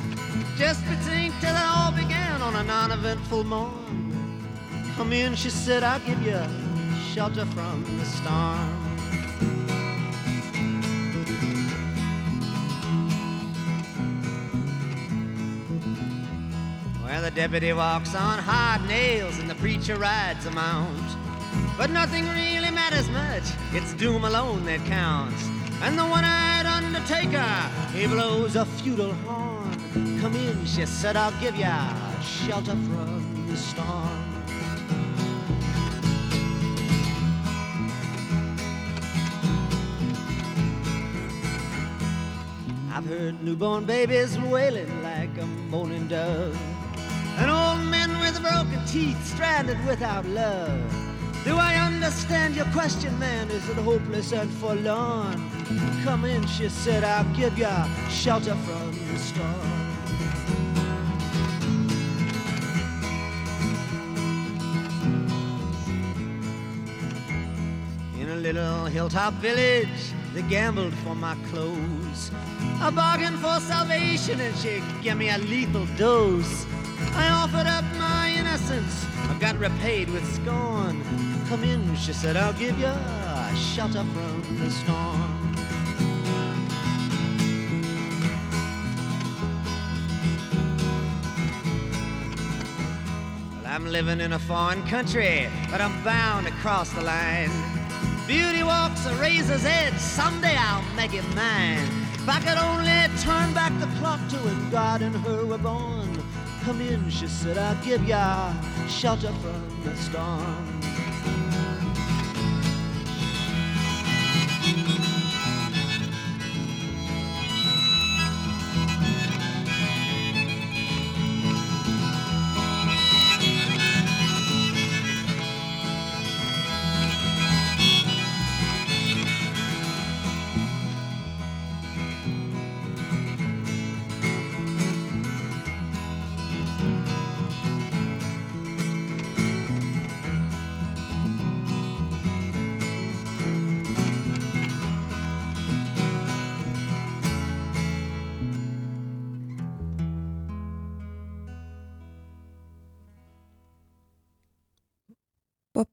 Just between till it all began on a non-eventful morn. Come in, she said, I'll give you shelter from the storm. Well, the deputy walks on hard nails and the preacher rides a mount. But nothing really matters much, it's doom alone that counts. And the one-eyed undertaker, he blows a feudal horn. Come in, she said, I'll give ya shelter from the storm. I've heard newborn babies wailing like a moaning dove. And old men with broken teeth stranded without love. Do I understand your question, man? Is it hopeless and forlorn? Come in, she said, I'll give you shelter from the storm. In a little hilltop village, they gambled for my clothes. I bargained for salvation and she gave me a lethal dose. I offered up my innocence, I got repaid with scorn. Come in, she said, I'll give you shelter from the storm. I'm living in a foreign country, but I'm bound to cross the line. Beauty walks a razor's edge, someday I'll make it mine. If I could only turn back the clock to when God and her were born. Come in, she said, I'll give ya shelter from the storm.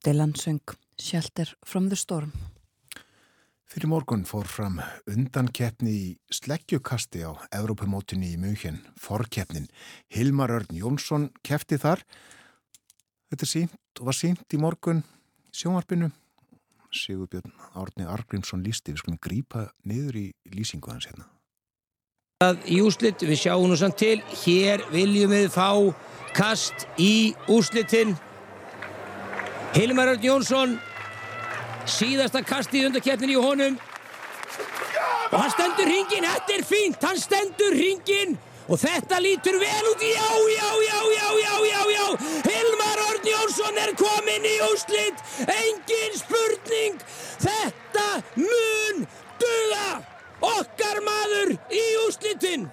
Dylan söng Shelter from the Storm. Fyrir morgun fór fram undankeppni í sleggjukasti á Evrópumótinni í München, forkeppnin. Hilmar Örn Jónsson kefti þar. Þetta er sínt og var sínt í morgun sjónvarpinu. Sigurbjörn Árni Argrímsson lísti. Við skulum grípa niður í lýsingu hans hérna. Í úslit, við sjáum nú samt til, hér viljum við fá kast í úslitin. Hilmar Örn Jónsson síðasta kasti í undarkeppnin í honum. Og hann stendur hringin þetta er fínt, hann stendur hringin og þetta lítur vel út. Já, já, já, já, já, já, já. Hilmar Örn Jónsson er komin í úslit engin spurning. Þetta mun duga okkar maður í úslitin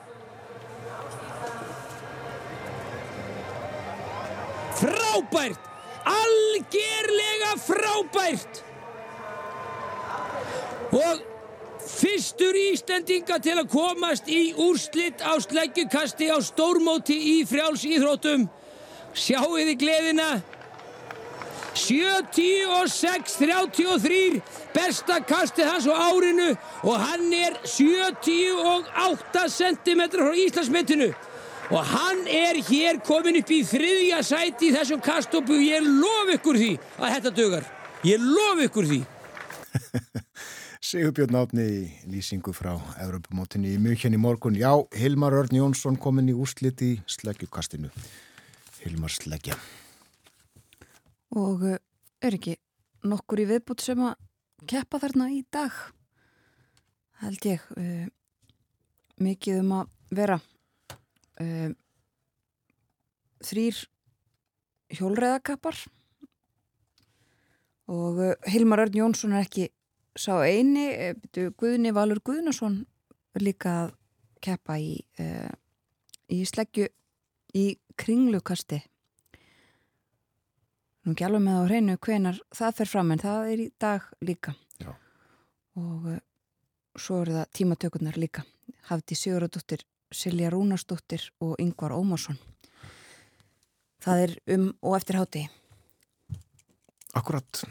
frábært algerlega frábært. Og fyrstur Íslendinga til að komast í úrslitt á sleggjukasti á stórmóti í frjáls íþróttum sjáu þið gleðina? 76-33 besta kastið hans á árinu og hann er 78 cm frá Íslandsmetinu og hann er hér komin upp í þriðja sæti í þessum kastopu ég lof ykkur því að þetta dögar ég lof ykkur því Sigurbjörn Átni í lýsingu frá Evropamótinni í mjög henni morgun. Já, Hilmar Örn Jónsson komin í úrslit í sleggjukastinu. Hilmar sleggja. Og uh, er ekki nokkur í viðbútt sem að keppa þarna í dag? Held ég. Uh, mikið um að vera. Uh, þrýr hjólreðakappar og Hilmar Örn Jónsson er ekki sá eini, Guðni Valur Guðnason líka að keppa í, uh, í sleggju í kringlukasti. Nú alveg með á hreinu hvenar það fer fram en það er í dag líka. Já. og uh, svo eru það tímatökurnar líka. Hafdi Sigurðardóttir, Silja Rúnarsdóttir og Yngvar Ómarsson það er um og eftir háti Akkurat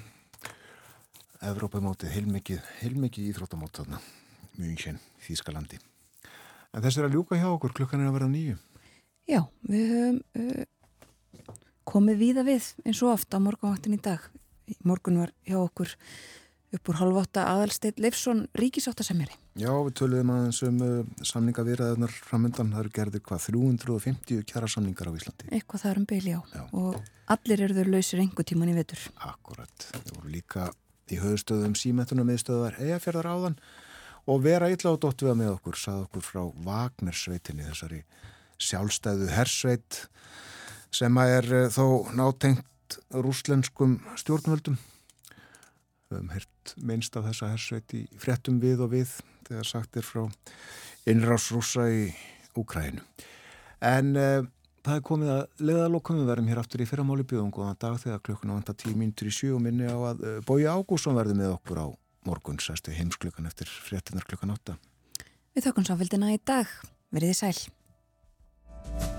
Evrópamótið, heilmikið, heilmikið íþróttamót þarna, mjög sén, Þýskalandi. En þess er að ljúka hjá okkur, klukkan er að vera nýju. Já, við höfum uh, komið víða við eins og oft á morgunvaktin í dag. Morgun var hjá okkur upp úr halváta aðalsteit Leifsson ríkisáttasemjari. Já, við töluðum aðeins um uh, samningavirðaðunar framöndan. Það eru gerðir hvað 350 kjara samningar á Íslandi. Eitthvað það er um beil, já. Já. Og allir eru þau lausir engu tíman í vetur. Akkurat. Það voru líka í höfustöðum símetunum meðstöðar eigafjörðar áðan og vera illa á dóttu við með okkur, sað okkur frá Vagnersveitinni, þessari sjálfstæðu hersveit sem að er uh, þó nátengt rúslenskum stjórnvöldum. Við höfum hert minnst af þessa hersveit í fréttum við og við þegar sagt er frá innrásrúsa í Úkrænu. En uh, það er komið að leðalokum við verðum hér aftur í fyrramáli bjóðum góðan dag þegar klukkuna í sjö og minni á að uh, Bói Ágússon verði með okkur á morgun sæstu heimsklukkan eftir fréttinar klukkan átta. Við þökkum sáfildina í dag. Verðið sæl.